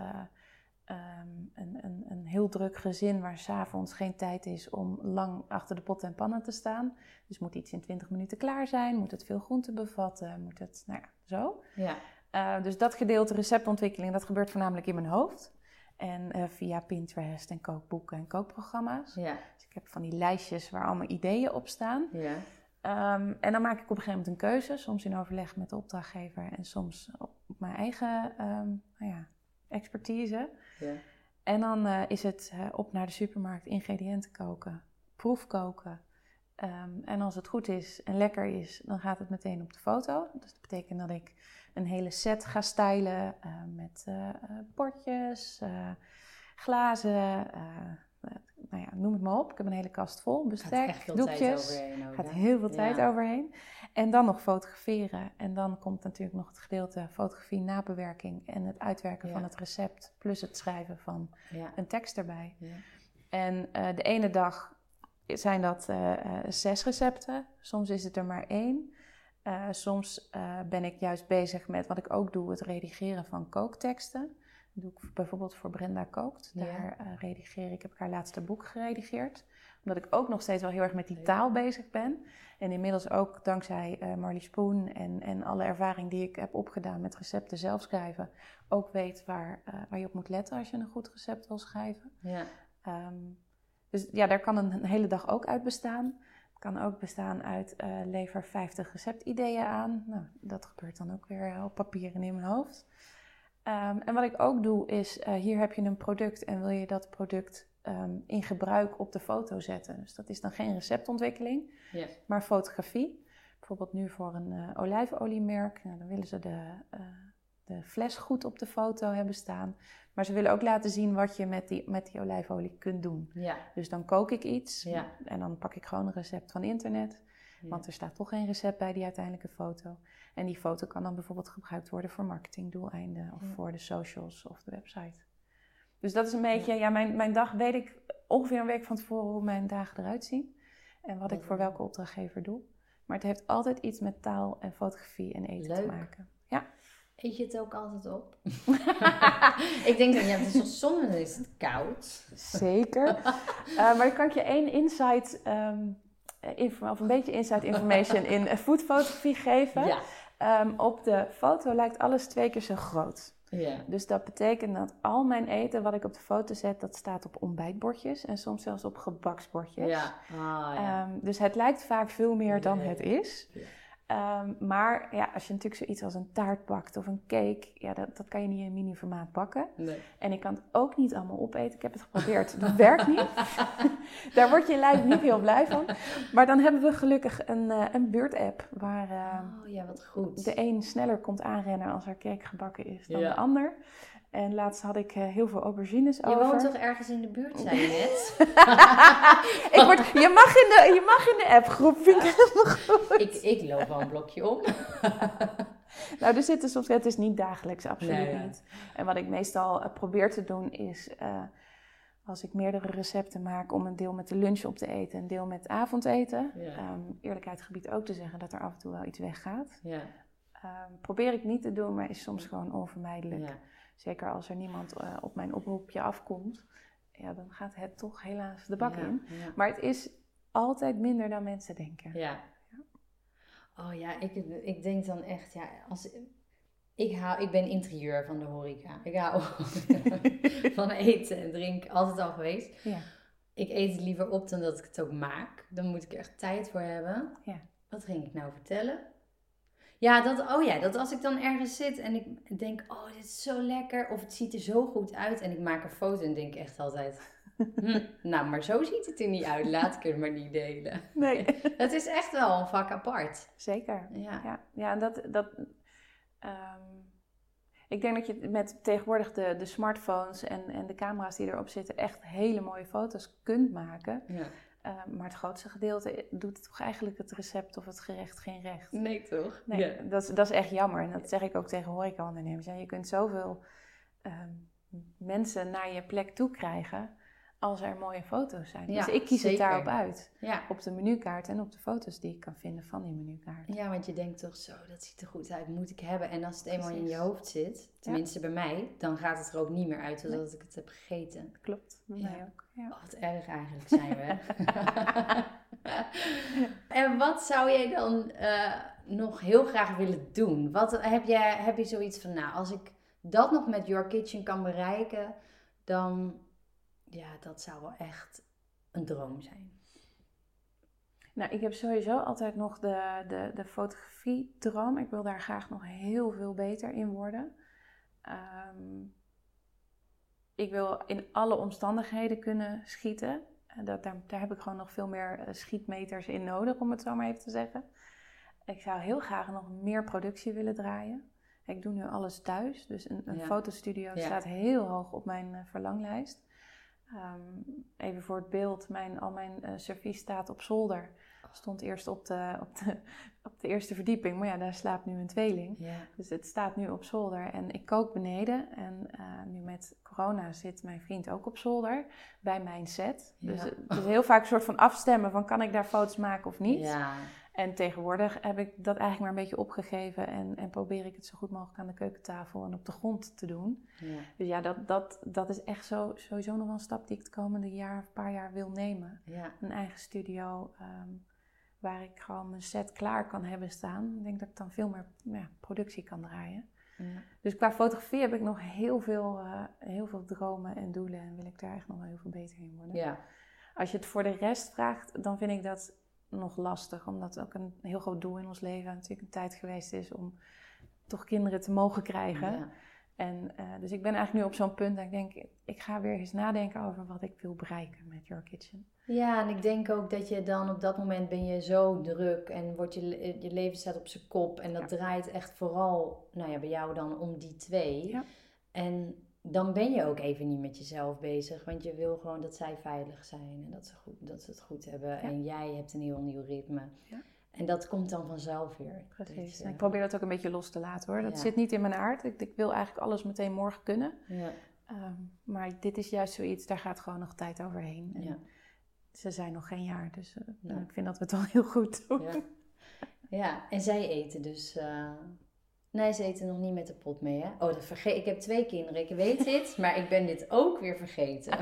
um, een, een, een, heel druk gezin waar s'avonds geen tijd is om lang achter de potten en pannen te staan. Dus moet iets in 20 minuten klaar zijn, moet het veel groente bevatten, moet het, nou ja, zo. Ja. Uh, dus dat gedeelte receptontwikkeling, dat gebeurt voornamelijk in mijn hoofd. En uh, via Pinterest en kookboeken en kookprogramma's. Ja. Dus ik heb van die lijstjes waar allemaal ideeën op staan. Ja. Um, en dan maak ik op een gegeven moment een keuze, soms in overleg met de opdrachtgever en soms op, mijn eigen um, nou ja, expertise. Ja. En dan uh, is het uh, op naar de supermarkt, ingrediënten koken, proefkoken. Um, en als het goed is en lekker is, dan gaat het meteen op de foto. Dus dat betekent dat ik een hele set ga stylen uh, met bordjes, glazen, nou ja, noem het maar op. Ik heb een hele kast vol. Bestek, doekjes. Ook, gaat heel veel tijd overheen. En dan nog fotograferen. En dan komt natuurlijk nog het gedeelte fotografie, nabewerking en het uitwerken van het recept. Plus het schrijven van een tekst erbij. En uh, de ene dag zijn dat uh, zes recepten. Soms is het er maar één. Uh, soms ben ik juist bezig met wat ik ook doe, het redigeren van kookteksten doe ik bijvoorbeeld voor Brenda Kookt. Daar uh, redigeer ik, heb ik haar laatste boek geredigeerd. Omdat ik ook nog steeds wel heel erg met die taal bezig ben. En inmiddels ook dankzij Marlie Spoon en, en alle ervaring die ik heb opgedaan met recepten zelf schrijven, ook weet waar, waar je op moet letten als je een goed recept wil schrijven. Ja. Um, dus ja, daar kan een, hele dag ook uit bestaan. Kan ook bestaan uit lever 50 receptideeën aan. Nou, dat gebeurt dan ook weer op papier en in mijn hoofd. Um, en wat ik ook doe is, uh, hier heb je een product en wil je dat product um, in gebruik op de foto zetten. Dus dat is dan geen receptontwikkeling, yes. maar fotografie. Bijvoorbeeld nu voor een uh, olijfoliemerk, nou, dan willen ze de, uh, de fles goed op de foto hebben staan. Maar ze willen ook laten zien wat je met die, met die olijfolie kunt doen. Ja. Dus dan kook ik iets ja. en dan pak ik gewoon een recept van internet. Want er staat toch geen recept bij die uiteindelijke foto. En die foto kan dan bijvoorbeeld gebruikt worden voor marketingdoeleinden of voor de socials of de website. Dus dat is een beetje, ja, mijn, mijn dag weet ik ongeveer een week van tevoren hoe mijn dagen eruit zien. En wat ik voor welke opdrachtgever doe. Maar het heeft altijd iets met taal en fotografie en eten te maken. Eet je het ook altijd op? ik denk dat ja, het is dan is het koud. Zeker. Uh, maar kan ik je één insight, um, of een beetje insight information in foodfotografie geven. Ja. Um, op de foto lijkt alles twee keer zo groot. Ja. Dus dat betekent dat al mijn eten wat ik op de foto zet, dat staat op ontbijtbordjes en soms zelfs op gebaksbordjes. Ja. Ah, ja. Um, dus het lijkt vaak veel meer dan Nee. het is. Ja. Um, maar ja, als je natuurlijk zoiets als een taart bakt of een cake, ja, dat, dat kan je niet in mini-formaat bakken. Nee. En ik kan het ook niet allemaal opeten. Ik heb het geprobeerd. Dat werkt niet. Daar wordt je lijf niet heel blij van. Maar dan hebben we gelukkig een, uh, een buurtapp waar uh, Oh ja, wat goed. de een sneller komt aanrennen als er cake gebakken is dan Ja. de ander. En laatst had ik uh, heel veel aubergines Je over. woont toch ergens in de buurt, zei je net? ik word, je, mag in de, je mag in de appgroep, vind ik helemaal goed. ik, ik loop wel een blokje om. Nou, er zitten soms, het is niet dagelijks, absoluut Nee, ja. niet. En wat ik meestal uh, probeer te doen is, uh, als ik meerdere recepten maak, om een deel met de lunch op te eten, een deel met avondeten. Ja. Um, eerlijkheid gebied ook te zeggen dat er af en toe wel iets weggaat. Ja, Um, probeer ik niet te doen, maar is soms gewoon onvermijdelijk. Zeker als er niemand uh, op mijn oproepje afkomt, ja, dan gaat het toch helaas de bak ja, in. Ja. Maar het is altijd minder dan mensen denken. Ja. Oh ja, ik, ik denk dan echt, ja, als, ik, hou, ik ben interieur van de horeca. Ik hou van eten en drinken, altijd al geweest. Ja. Ik eet het liever op dan dat ik het ook maak. Dan moet ik er echt tijd voor hebben. Ja. Wat ging ik nou vertellen? Ja, dat, oh ja, dat als ik dan ergens zit en ik denk, oh, dit is zo lekker. Of het ziet er zo goed uit en ik maak een foto en denk echt altijd... Hm, nou, maar zo ziet het er niet uit. Laat ik het maar niet delen. Nee, Het is echt wel een vak apart. zeker. Ja. Ja, ja dat. dat um, ik denk dat je met tegenwoordig de, de smartphones en, en de camera's die erop zitten echt hele mooie foto's kunt maken. ja. Um, maar het grootste gedeelte doet toch eigenlijk het recept of het gerecht geen recht. Nee, toch? Nee, Ja. dat, is, dat is echt jammer. En dat zeg ik ook tegen horecaondernemers. Ja, je kunt zoveel um, mensen naar je plek toe krijgen als er mooie foto's zijn. Ja, dus ik kies zeker. het daarop uit. Ja. Op de menukaart en op de foto's die ik kan vinden van die menukaart. ja, want je denkt toch zo, dat ziet er goed uit, moet ik hebben. En als het eenmaal in je hoofd zit, tenminste bij mij, dan gaat het er ook niet meer uit Nee. ik het heb gegeten. Klopt, bij mij ook. Ja. Oh, wat erg eigenlijk zijn we. en wat zou jij dan eh, nog heel graag willen doen? Wat, heb, jij, heb je zoiets van, nou, als ik dat nog met Your Kitchen kan bereiken, dan, ja, dat zou wel echt een droom zijn. Nou, ik heb sowieso altijd nog de, de, de fotografie-droom. Ik wil daar graag nog heel veel beter in worden. Ehm, ik wil in alle omstandigheden kunnen schieten. En dat, daar, daar heb ik gewoon nog veel meer eh, schietmeters in nodig, om het zo maar even te zeggen. Ik zou heel graag nog meer productie willen draaien. Ik doe nu alles thuis, dus een, een Ja. fotostudio Ja. staat heel hoog op mijn eh, verlanglijst. Ehm, even voor het beeld, mijn, al mijn eh, servies staat op zolder. Stond eerst op de, op, de, op de eerste verdieping, maar ja, daar slaapt nu een tweeling. Dus het staat nu op zolder en ik kook beneden. En eh, nu met corona zit mijn vriend ook op zolder bij mijn set. Dus het is heel vaak een soort van afstemmen van kan ik daar foto's maken of niet. Ja. En tegenwoordig heb ik dat eigenlijk maar een beetje opgegeven en, en probeer ik het zo goed mogelijk aan de keukentafel en op de grond te doen. ja. Dus ja, dat, dat, dat is echt zo, sowieso nog wel een stap die ik het komende jaar of paar jaar wil nemen. ja. Een eigen studio ehm, waar ik gewoon mijn set klaar kan hebben staan. Ik denk dat ik dan veel meer ja, productie kan draaien. ja. Dus qua fotografie heb ik nog heel veel, eh, heel veel dromen en doelen en wil ik daar echt nog wel heel veel beter in worden. ja. Als je het voor de rest vraagt, dan vind ik dat nog lastig. Omdat het ook een heel groot doel in ons leven natuurlijk een tijd geweest is om toch kinderen te mogen krijgen. ja. En, eh, dus ik ben eigenlijk nu op zo'n punt dat ik denk, ik ga weer eens nadenken over wat ik wil bereiken met Your Kitchen. Ja, en ik denk ook dat je dan op dat moment ben je zo druk en wordt je, je leven staat op zijn kop. En dat Ja. draait echt vooral, nou ja, bij jou dan om die twee. Ja. En dan ben je ook even niet met jezelf bezig, want je wil gewoon dat zij veilig zijn en dat ze, goed, dat ze het goed hebben. En jij hebt een heel nieuw ritme. Ja. En dat komt dan vanzelf weer. Precies. Je- En ik probeer dat ook een beetje los te laten hoor. Dat Ja. zit niet in mijn aard. Ik, ik wil eigenlijk alles meteen morgen kunnen. Ja, Ehm, maar dit is juist zoiets, daar gaat gewoon nog tijd overheen. En Ze zijn nog geen jaar, dus eh, Ja. ik vind dat we het al heel goed doen. ja. ja, en zij eten dus eh, Nee, ze eten nog niet met de pot mee, hè? Oh, dat vergeet ik. heb twee kinderen. Ik weet dit, maar ik ben dit ook weer vergeten.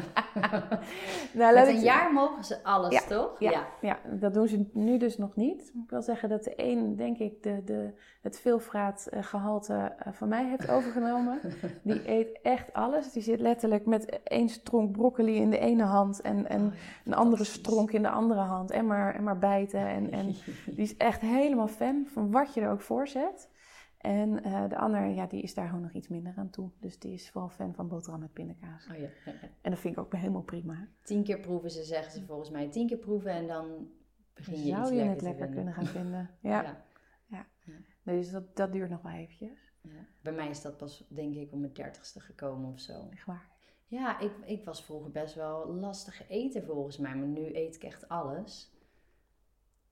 nou, met een jaar mogen ze alles, toch? Ja, ja, ja. dat doen ze nu dus nog niet. Ik wil zeggen dat de een, denk ik, de, de, het veelvraatgehalte uh, van mij heeft overgenomen. Die eet echt alles. Die zit letterlijk met één stronk broccoli in de ene hand en, en oh, een andere stronk in de andere hand. En maar, en maar bijten. En, en die is echt helemaal fan van wat je er ook voor zet. En uh, de ander, ja, die is daar gewoon nog iets minder aan toe. Dus die is vooral fan van boterham met pindakaas. Oh, ja. En dat vind ik ook helemaal prima. Tien keer proeven ze, zeggen ze volgens mij. Tien keer proeven en dan begin je Zou je het lekker kunnen gaan vinden. ja. ja. ja. Dus dat, dat duurt nog wel eventjes. Bij mij is dat pas, denk ik, om mijn dertigste gekomen of zo. Echt waar? Ja, ik, ik was vroeger best wel lastig eten volgens mij. Maar nu eet ik echt alles.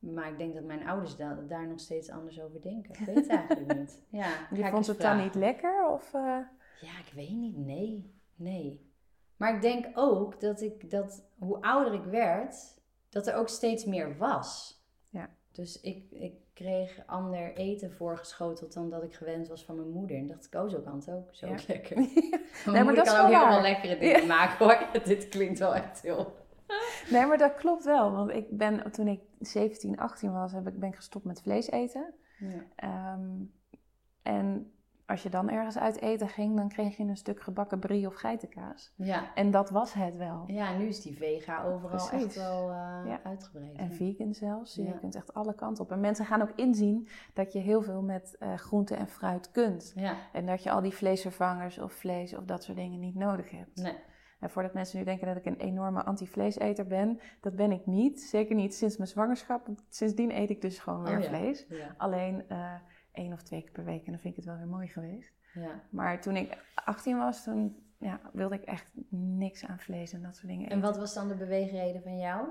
Maar ik denk dat mijn ouders daar nog steeds anders over denken. Ik weet het eigenlijk niet. Ja, je vond het dan niet lekker? Of, uh... Ja, ik weet niet. Nee, nee. Maar ik denk ook dat ik dat hoe ouder ik werd, dat er ook steeds meer was. Ja. Dus ik, ik kreeg ander eten voorgeschoteld dan dat ik gewend was van mijn moeder. En dacht ik, oh, zo kan het ook. Zo lekker. mijn nee, moeder kan ook helemaal lekkere dingen maken hoor. Dit klinkt wel echt heel nee, maar dat klopt wel. Want ik ben, toen ik 17, 18 was, heb ik, ben ik gestopt met vlees eten. Ja. Ehm, en als je dan ergens uit eten ging, dan kreeg je een stuk gebakken brie of geitenkaas. Ja. En dat was het wel. Ja, nu is die vega overal echt wel uh, uitgebreid. En vegan zelfs. Je kunt echt alle kanten op. En mensen gaan ook inzien dat je heel veel met uh, groente en fruit kunt. Ja. En dat je al die vleesvervangers of vlees of dat soort dingen niet nodig hebt. Nee. En voordat mensen nu denken dat ik een enorme anti-vleeseter ben, dat ben ik niet. Zeker niet sinds mijn zwangerschap. Sindsdien eet ik dus gewoon weer oh vlees. Alleen uh, één of twee keer per week en dan vind ik het wel weer mooi geweest. Ja. Maar toen ik 18 was, toen ja, wilde ik echt niks aan vlees en dat soort dingen. En wat was dan de beweegreden van jou?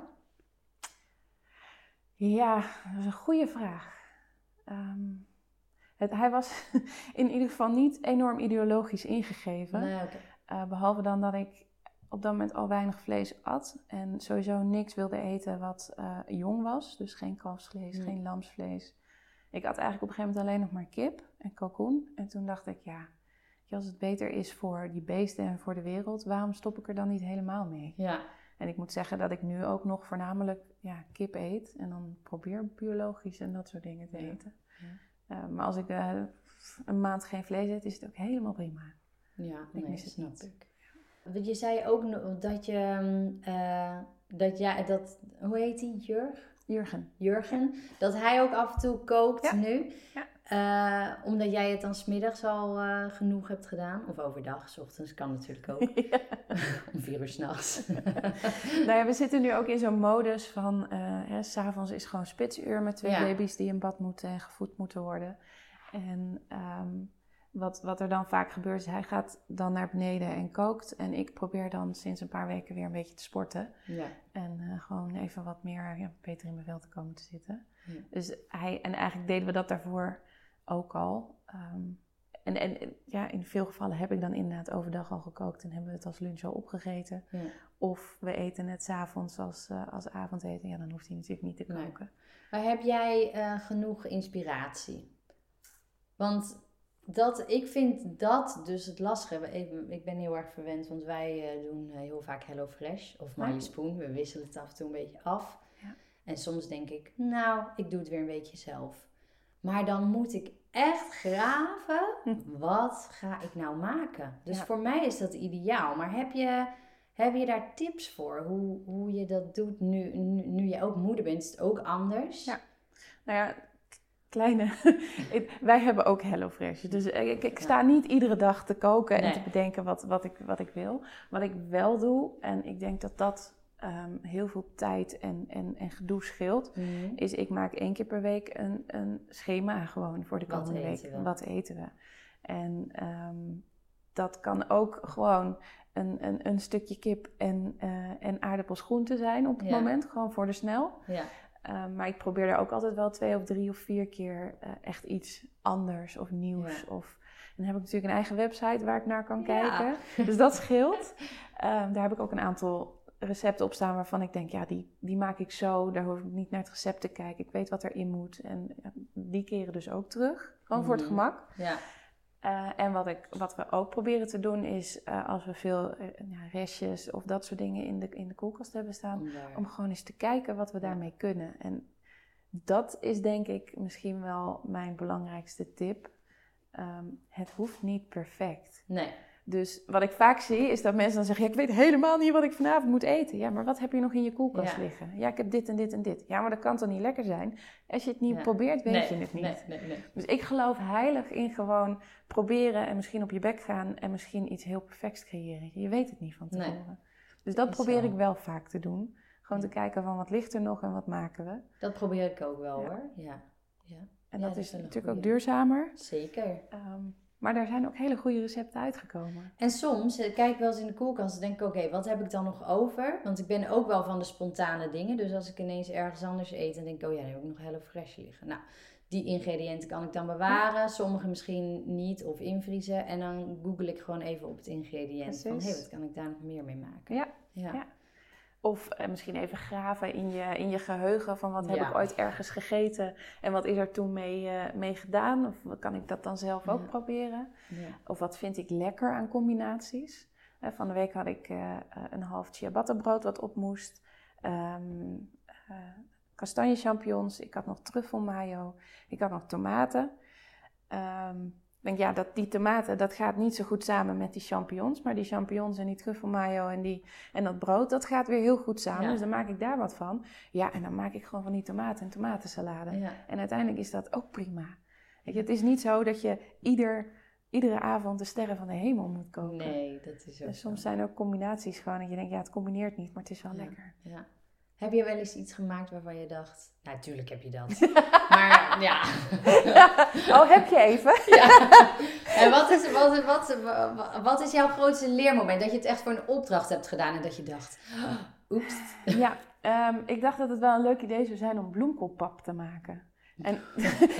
Ja, dat is een goede vraag. Ehm, het, hij was in ieder geval niet enorm ideologisch ingegeven. Nee, uh, behalve dan dat ik op dat moment al weinig vlees at. En sowieso niks wilde eten wat uh, jong was. Dus geen kalfsvlees, geen lamsvlees. Ik at eigenlijk op een gegeven moment alleen nog maar kip en kalkoen. En toen dacht ik, ja, als het beter is voor die beesten en voor de wereld, waarom stop ik er dan niet helemaal mee? Ja. En ik moet zeggen dat ik nu ook nog voornamelijk ja, kip eet. En dan probeer biologisch en dat soort dingen te eten. Ja. Uh, maar als ik uh, een maand geen vlees eet, is het ook helemaal prima. Ja, ik nee, niet. Ik. Want je zei ook dat je, uh, dat ja, dat, hoe heet hij, Jurg? Jurgen. Jurgen, dat hij ook af en toe kookt nu. Ja. Uh, omdat jij het dan smiddags al uh, genoeg hebt gedaan. Of overdag, s ochtends kan natuurlijk ook. Om vier uur s'nachts. nou ja, we zitten nu ook in zo'n modus van... Uh, s'avonds is gewoon spitsuur met twee baby's die in bad moeten en gevoed moeten worden. En... Um, wat, wat er dan vaak gebeurt is, hij gaat dan naar beneden en kookt. En ik probeer dan sinds een paar weken weer een beetje te sporten. Ja. En uh, gewoon even wat meer ja, beter in mijn vel te komen te zitten. Ja. Dus hij, en eigenlijk deden we dat daarvoor ook al. Um, en, en ja, in veel gevallen heb ik dan inderdaad overdag al gekookt en hebben we het als lunch al opgegeten. Ja. Of we eten het s'avonds als, uh, als avondeten. Ja, dan hoeft hij natuurlijk niet te koken. Maar heb jij uh, genoeg inspiratie? Want dat, ik vind dat dus het lastige. Ik ben heel erg verwend, want wij uh, doen heel vaak Hello Fresh of My Spoon. We wisselen het af en toe een beetje af. Ja. En soms denk ik, nou, ik doe het weer een beetje zelf. Maar dan moet ik echt graven, wat ga ik nou maken? Dus voor mij is dat ideaal. Maar heb je, heb je daar tips voor? Hoe, hoe je dat doet nu, nu, nu je ook moeder bent? Is het ook anders? Ja, nou ja, kleine. wij hebben ook HelloFresh. Dus ik, ik, sta niet iedere dag te koken en te bedenken wat, wat, ik, wat ik wil. Wat ik wel doe, en ik denk dat dat ehm, heel veel tijd en, en, en gedoe scheelt, mhm. is ik maak één keer per week een, een schema gewoon voor de komende week. Wat eten we? En ehm, dat kan ook gewoon een, een, een stukje kip en, uh, en aardappels groente zijn op het moment, gewoon voor de snel. Ja. Ehm, maar ik probeer er ook altijd wel twee of drie of vier keer uh, echt iets anders of nieuws. Of, en dan heb ik natuurlijk een eigen website waar ik naar kan kijken. Dus dat scheelt. Um, daar heb ik ook een aantal recepten op staan waarvan ik denk, ja, die, die maak ik zo. Daar hoef ik niet naar het recept te kijken. Ik weet wat erin moet. En ja, die keren dus ook terug. Gewoon voor het Mhm. gemak. Ja. Eh, en wat, ik, wat we ook proberen te doen is, eh, als we veel eh, ja, restjes of dat soort dingen in de, in de koelkast hebben staan, om gewoon eens te kijken wat we daarmee kunnen. En dat is denk ik misschien wel mijn belangrijkste tip. Ehm, het hoeft niet perfect. Nee. Dus wat ik vaak zie is dat mensen dan zeggen: ja, Ik weet helemaal niet wat ik vanavond moet eten. Ja, maar wat heb je nog in je koelkast Ja. liggen? Ja, ik heb dit en dit en dit. Ja, maar dat kan toch niet lekker zijn? Als je het niet Ja. probeert, weet nee. je het niet. Nee, nee, nee. Dus ik geloof heilig in gewoon proberen en misschien op je bek gaan en misschien iets heel perfects creëren. Je weet het niet van tevoren. Dus dat probeer zo. ik wel vaak te doen. Gewoon te kijken van wat ligt er nog en wat maken we. Dat probeer ik ook wel hoor. Ja. ja. En dat dat is natuurlijk ook duurzamer. Zeker. Ehm, maar daar zijn ook hele goede recepten uitgekomen. En soms eh, kijk ik wel eens in de koelkast en denk ik, oké, wat heb ik dan nog over? Want ik ben ook wel van de spontane dingen. Dus als ik ineens ergens anders eet, dan denk ik, oh ja, dan heb ik nog Hello Fresh liggen. Nou, die ingrediënten kan ik dan bewaren. Sommige misschien niet of invriezen. En dan google ik gewoon even op het ingrediënt van, hé, Precies. wat kan ik daar nog meer mee maken? Ja. Ja. Ja. Of eh, misschien even graven in je, in je geheugen van wat heb Ja. ik ooit ergens gegeten en wat is er toen mee, eh, mee gedaan? Of kan ik dat dan zelf ook Ja. proberen? Ja. Of wat vind ik lekker aan combinaties? Eh, van de week had ik een half ciabatta brood wat op moest. Ehm eh, kastanje champignons. Ik had nog truffelmayo. Ik had nog tomaten. Ik denk, ja, dat, die tomaten, dat gaat niet zo goed samen met die champignons. Maar die champignons en die truffelmayo en, die, en dat brood, dat gaat weer heel goed samen. Ja. Dus dan maak ik daar wat van. Ja, en dan maak ik gewoon van die tomaten en tomatensalade. Ja. En uiteindelijk is dat ook prima. Weet je, het is niet zo dat je ieder, iedere avond de sterren van de hemel moet koken. Nee, dat is ook zo. soms zijn ook combinaties gewoon dat je denkt, ja, het combineert niet, maar het is wel Ja. lekker. Ja. Heb je wel eens iets gemaakt waarvan je dacht, nou, tuurlijk heb je dat. maar ja. Oh, heb je even? ja. En wat is, wat, wat, is jouw grootste leermoment? Dat je het echt voor een opdracht hebt gedaan en dat je dacht, "Oh, oeps. ja, ehm, ik dacht dat het wel een leuk idee zou zijn om bloemkoolpap te maken. En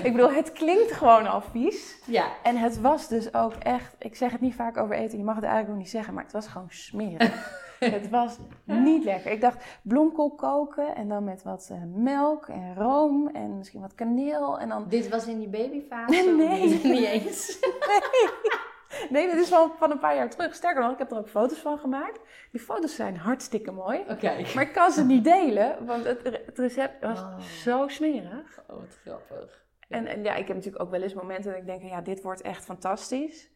ik bedoel, het klinkt gewoon al vies. Ja. En het was dus ook echt, ik zeg het niet vaak over eten, je mag het eigenlijk ook niet zeggen, maar het was gewoon smerig. het was niet lekker. Ik dacht bloemkool koken en dan met wat eh, melk en room en misschien wat kaneel en dan Dit was in je babyfase? Nee. Niet, eens. Nee, dit is wel van een paar jaar terug. Sterker nog, ik heb er ook foto's van gemaakt. Die foto's zijn hartstikke mooi. Oké. Maar ik kan ze niet delen, want het, het recept was Oh. zo smerig. Oh, wat grappig. En, en ja, ik heb natuurlijk ook wel eens momenten dat ik denk, ja, dit wordt echt fantastisch.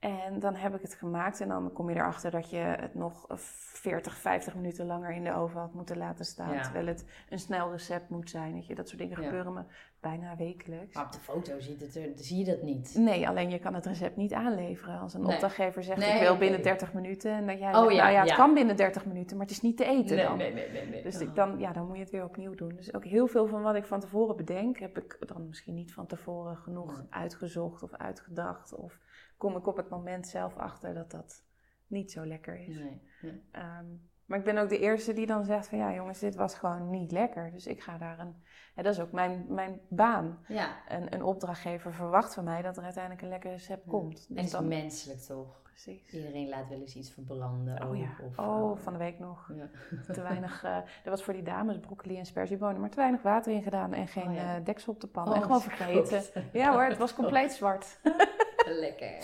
En dan heb ik het gemaakt en dan kom je erachter dat je het nog 40, 50 minuten langer in de oven had moeten laten staan. Ja. Terwijl het een snel recept moet zijn. Weet je. Dat soort dingen Ja. gebeuren me bijna wekelijks. Maar op de foto ziet het er, zie je dat niet. Nee, alleen je kan het recept niet aanleveren. Als een Nee. opdrachtgever zegt, Nee, ik wil binnen 30 minuten. En dat jij Oh zegt, ja, nou ja, het kan binnen 30 minuten, maar het is niet te eten nee, dan. nee, nee, nee, nee. Dus Oh. dan, ja, dan moet je het weer opnieuw doen. Dus ook heel veel van wat ik van tevoren bedenk, heb ik dan misschien niet van tevoren genoeg uitgezocht of uitgedacht. Of kom ik op het moment zelf achter dat dat niet zo lekker is. Nee, nee. Ehm, maar ik ben ook de eerste die dan zegt van ja jongens, dit was gewoon niet lekker. Dus ik ga daar een, ja, dat is ook mijn, mijn baan. Ja, Een, een opdrachtgever verwacht van mij dat er uiteindelijk een lekker recept Ja. komt. en het is dan, menselijk toch? precies. Iedereen laat wel eens iets verbranden. Oh ja, Of, oh, eh, van de week nog. ja. Te weinig, eh er was voor die dames broccoli en sperziebonen, maar te weinig water in gedaan en geen Oh eh, deksel op de pan. Oh, en gewoon vergeten. Ja hoor, het was compleet zwart. Lekker.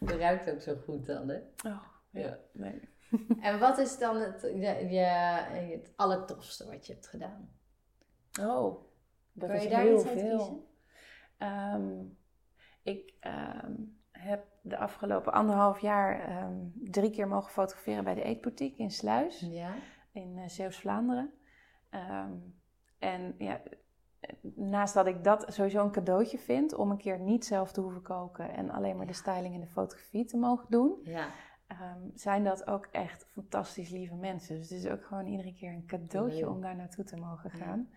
Het ruikt ook zo goed dan, hè? Oh, ja, nee. En wat is dan het, je, je, het allertofste wat je hebt gedaan? Oh, dat kan is je daar heel iets veel. kiezen? Ehm, ik ehm, heb de afgelopen anderhalf jaar ehm, drie keer mogen fotograferen bij de Eetboutique in Sluis. Ja. in eh, Zeeuws-Vlaanderen. En ja, naast dat ik dat sowieso een cadeautje vind om een keer niet zelf te hoeven koken en alleen maar de styling en de fotografie te mogen doen, Ja. ehm, zijn dat ook echt fantastisch lieve mensen. Dus het is ook gewoon iedere keer een cadeautje Leuk. om daar naartoe te mogen Ja. gaan.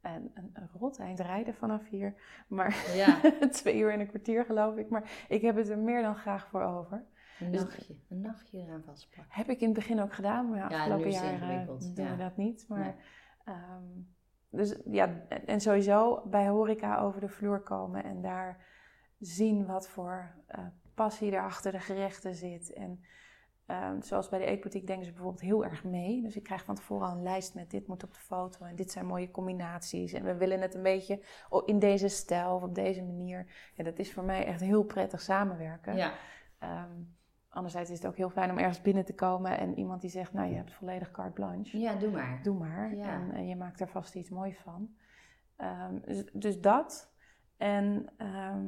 En een, een rot eind rijden vanaf hier, maar Ja. twee uur en een kwartier geloof ik. Maar ik heb het er meer dan graag voor over. Een Dus- nachtje. Een nachtje eraan vastpakken. Heb ik in het begin ook gedaan, maar afgelopen ingewikkeld, doen we dat niet. Maar, Nee. ehm, dus ja, en- sowieso bij horeca over de vloer komen en daar zien wat voor eh, passie er achter de gerechten zit. En Ehm, zoals bij de eetboutique denken ze bijvoorbeeld heel erg mee. Dus ik krijg van tevoren al een lijst met dit moet op de foto en dit zijn mooie combinaties. En we willen het een beetje in deze stijl of op deze manier. Ja, dat is voor mij echt heel prettig samenwerken. Ja. Ehm, anderzijds is het ook heel fijn om ergens binnen te komen en iemand die zegt, nou je hebt volledig carte blanche. Ja, doe maar. Doe maar. Ja. En, eh, je maakt er vast iets moois van. Ehm, dus, dus dat. En ehm,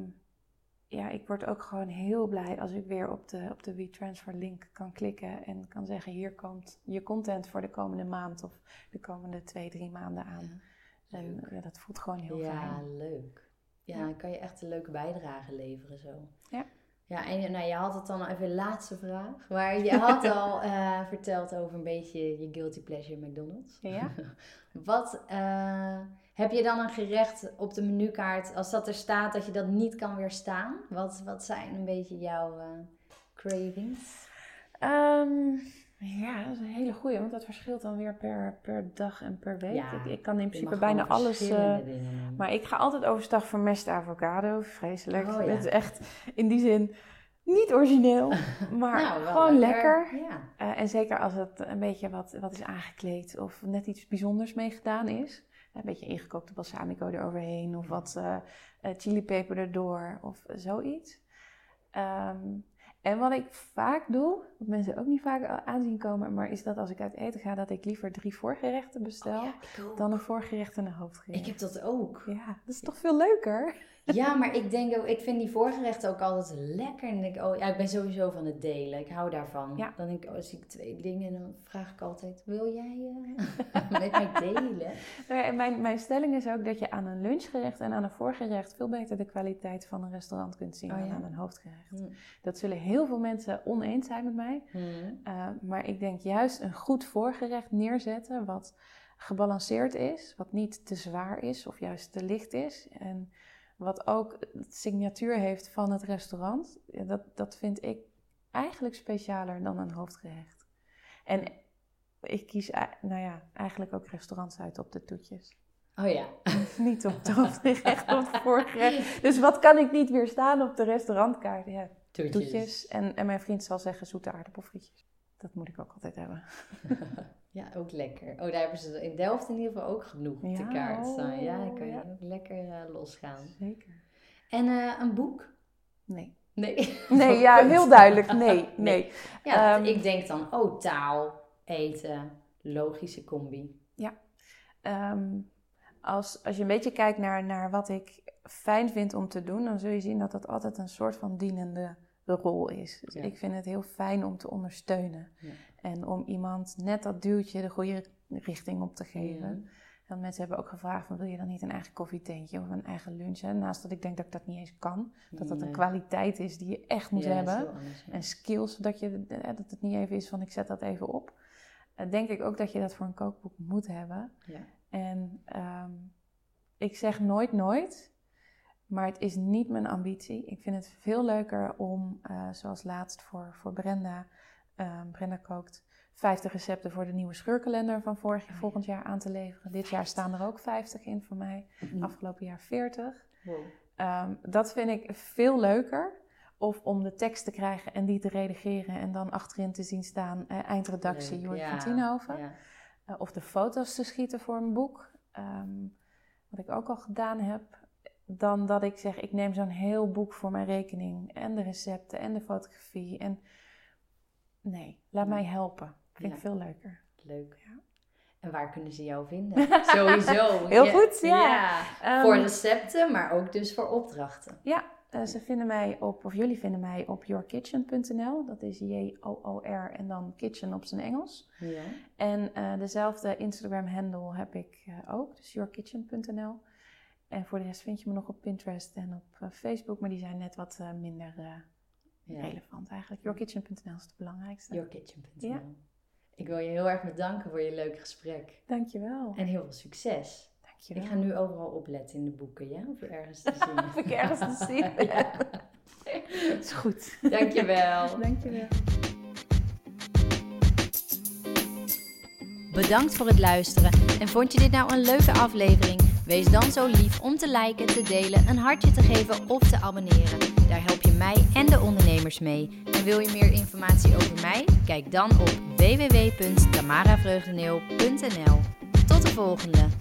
ja, ik word ook gewoon heel blij als ik weer op de, op de WeTransfer link kan klikken en kan zeggen: hier komt je content voor de komende maand of de komende twee, drie maanden aan. En ja, dat voelt gewoon heel ja, fijn. leuk. Ja, Ja. dan kan je echt een leuke bijdrage leveren zo. Ja. Ja, en nou, je had het dan even laatste vraag. Maar je had al eh, verteld over een beetje je guilty pleasure McDonald's. Ja? Wat eh, heb je dan een gerecht op de menukaart, als dat er staat, dat je dat niet kan weerstaan? Wat, wat zijn een beetje jouw eh, cravings? Ehm, ja, dat is een hele goeie, want dat verschilt dan weer per, per dag en per week. Ja, ik, ik kan in principe bijna alles. nemen. Maar ik ga altijd overstag voor meste avocado. Vreselijk. Oh, ja. Het is echt in die zin niet origineel, maar Nou, gewoon lekker. Ja. Eh, en zeker als het een beetje wat, wat is aangekleed of net iets bijzonders mee gedaan is. Een beetje ingekookte balsamico eroverheen of wat eh chilipeper erdoor of zoiets. Ehm, en wat ik vaak doe, wat mensen ook niet vaak aanzien komen, maar is dat als ik uit eten ga, dat ik liever drie voorgerechten bestel Oh ja, ook. dan een voorgerecht en een hoofdgerecht. Ik heb dat ook. Ja, dat is toch veel leuker? Ja, maar ik denk ook, ik vind die voorgerechten ook altijd lekker. En denk ik, oh ja, ik ben sowieso van het delen. Ik hou daarvan. Ja. Dan denk ik, oh, zie ik twee dingen en dan vraag ik altijd, wil jij eh, met mij delen? Ja, mijn, mijn stelling is ook dat je aan een lunchgerecht en aan een voorgerecht veel beter de kwaliteit van een restaurant kunt zien Oh dan ja? aan een hoofdgerecht. Hm. Dat zullen heel veel mensen oneens zijn met mij. Hm. Uh, maar ik denk juist een goed voorgerecht neerzetten wat gebalanceerd is, wat niet te zwaar is of juist te licht is. En wat ook het signatuur heeft van het restaurant. Dat, dat vind ik eigenlijk specialer dan een hoofdgerecht. En ik kies nou ja, eigenlijk ook restaurants uit op de toetjes. Oh ja. Niet op het hoofdgerecht of het voorgerecht. Dus wat kan ik niet weerstaan op de restaurantkaart? Ja, Toetjes. toetjes. En, en mijn vriend zal zeggen zoete aardappelfrietjes. Dat moet ik ook altijd hebben. Ja, ook lekker. Oh, daar hebben ze in Delft in ieder geval ook genoeg op de Ja, kaart staan. Ja, dan kan je ja. ook lekker eh, losgaan. Zeker. En eh, een boek? Nee. Nee. Nee, ja, Punt. heel duidelijk. Nee, nee. Ja, Ehm, ik denk dan, oh, taal, eten, logische combi. Ehm, als, als je een beetje kijkt naar, naar wat ik fijn vind om te doen, dan zul je zien dat dat altijd een soort van dienende rol is. Dus Ja. ik vind het heel fijn om te ondersteunen. Ja. En om iemand net dat duwtje de goede richting op te geven. Want mensen hebben ook gevraagd, van, wil je dan niet een eigen koffietentje of een eigen lunch? Hè? Naast dat ik denk dat ik dat niet eens kan. Dat dat een kwaliteit is die je echt moet Ja, hebben. heel anders, ja. En skills, dat, je, dat het niet even is van ik zet dat even op. Eh, denk ik ook dat je dat voor een kookboek moet hebben. Ja. En ehm, ik zeg nooit nooit, maar het is niet mijn ambitie. Ik vind het veel leuker om, eh, zoals laatst voor, voor Brenda, ehm, Brenda kookt, 50 recepten voor de nieuwe scheurkalender van vorig, ja. volgend jaar aan te leveren. Dit jaar staan er ook 50 in voor mij, Mhm. afgelopen jaar 40. Wow. Ehm, dat vind ik veel leuker. Of om de tekst te krijgen en die te redigeren en dan achterin te zien staan eh, eindredactie Leuk, ja, van Tienhoven. ja. Eh, of de foto's te schieten voor een boek. Ehm, wat ik ook al gedaan heb. Dan dat ik zeg, ik neem zo'n heel boek voor mijn rekening. En de recepten en de fotografie. En nee, laat Ja. mij helpen. Vind Ja. ik veel leuker. Leuk. Ja. En waar kunnen ze jou vinden? Sowieso. Heel goed, ja. Ehm, Voor recepten, maar ook dus voor opdrachten. Ja, eh, ze vinden mij op, of jullie vinden mij op yourkitchen.nl. Dat is J-O-O-R en dan kitchen op zijn Engels. Ja. En eh, dezelfde Instagram-handle heb ik eh, ook, dus yourkitchen.nl. En voor de rest vind je me nog op Pinterest en op Facebook, maar die zijn net wat minder ja. relevant eigenlijk. Yourkitchen.nl is het belangrijkste. Yourkitchen.nl. Ja. Ik wil je heel erg bedanken voor je leuke gesprek. Dankjewel. En heel veel succes. Dankjewel. Ik ga nu overal opletten in de boeken, ja? Of er ergens te zien. Of ik ergens te zien. Ja. is goed. Dankjewel. Dankjewel. Bedankt voor het luisteren. En vond je dit nou een leuke aflevering? Wees dan zo lief om te liken, te delen, een hartje te geven of te abonneren. Daar help je mij en de ondernemers mee. En wil je meer informatie over mij? Kijk dan op www.tamaravreugdeneel.nl. Tot de volgende!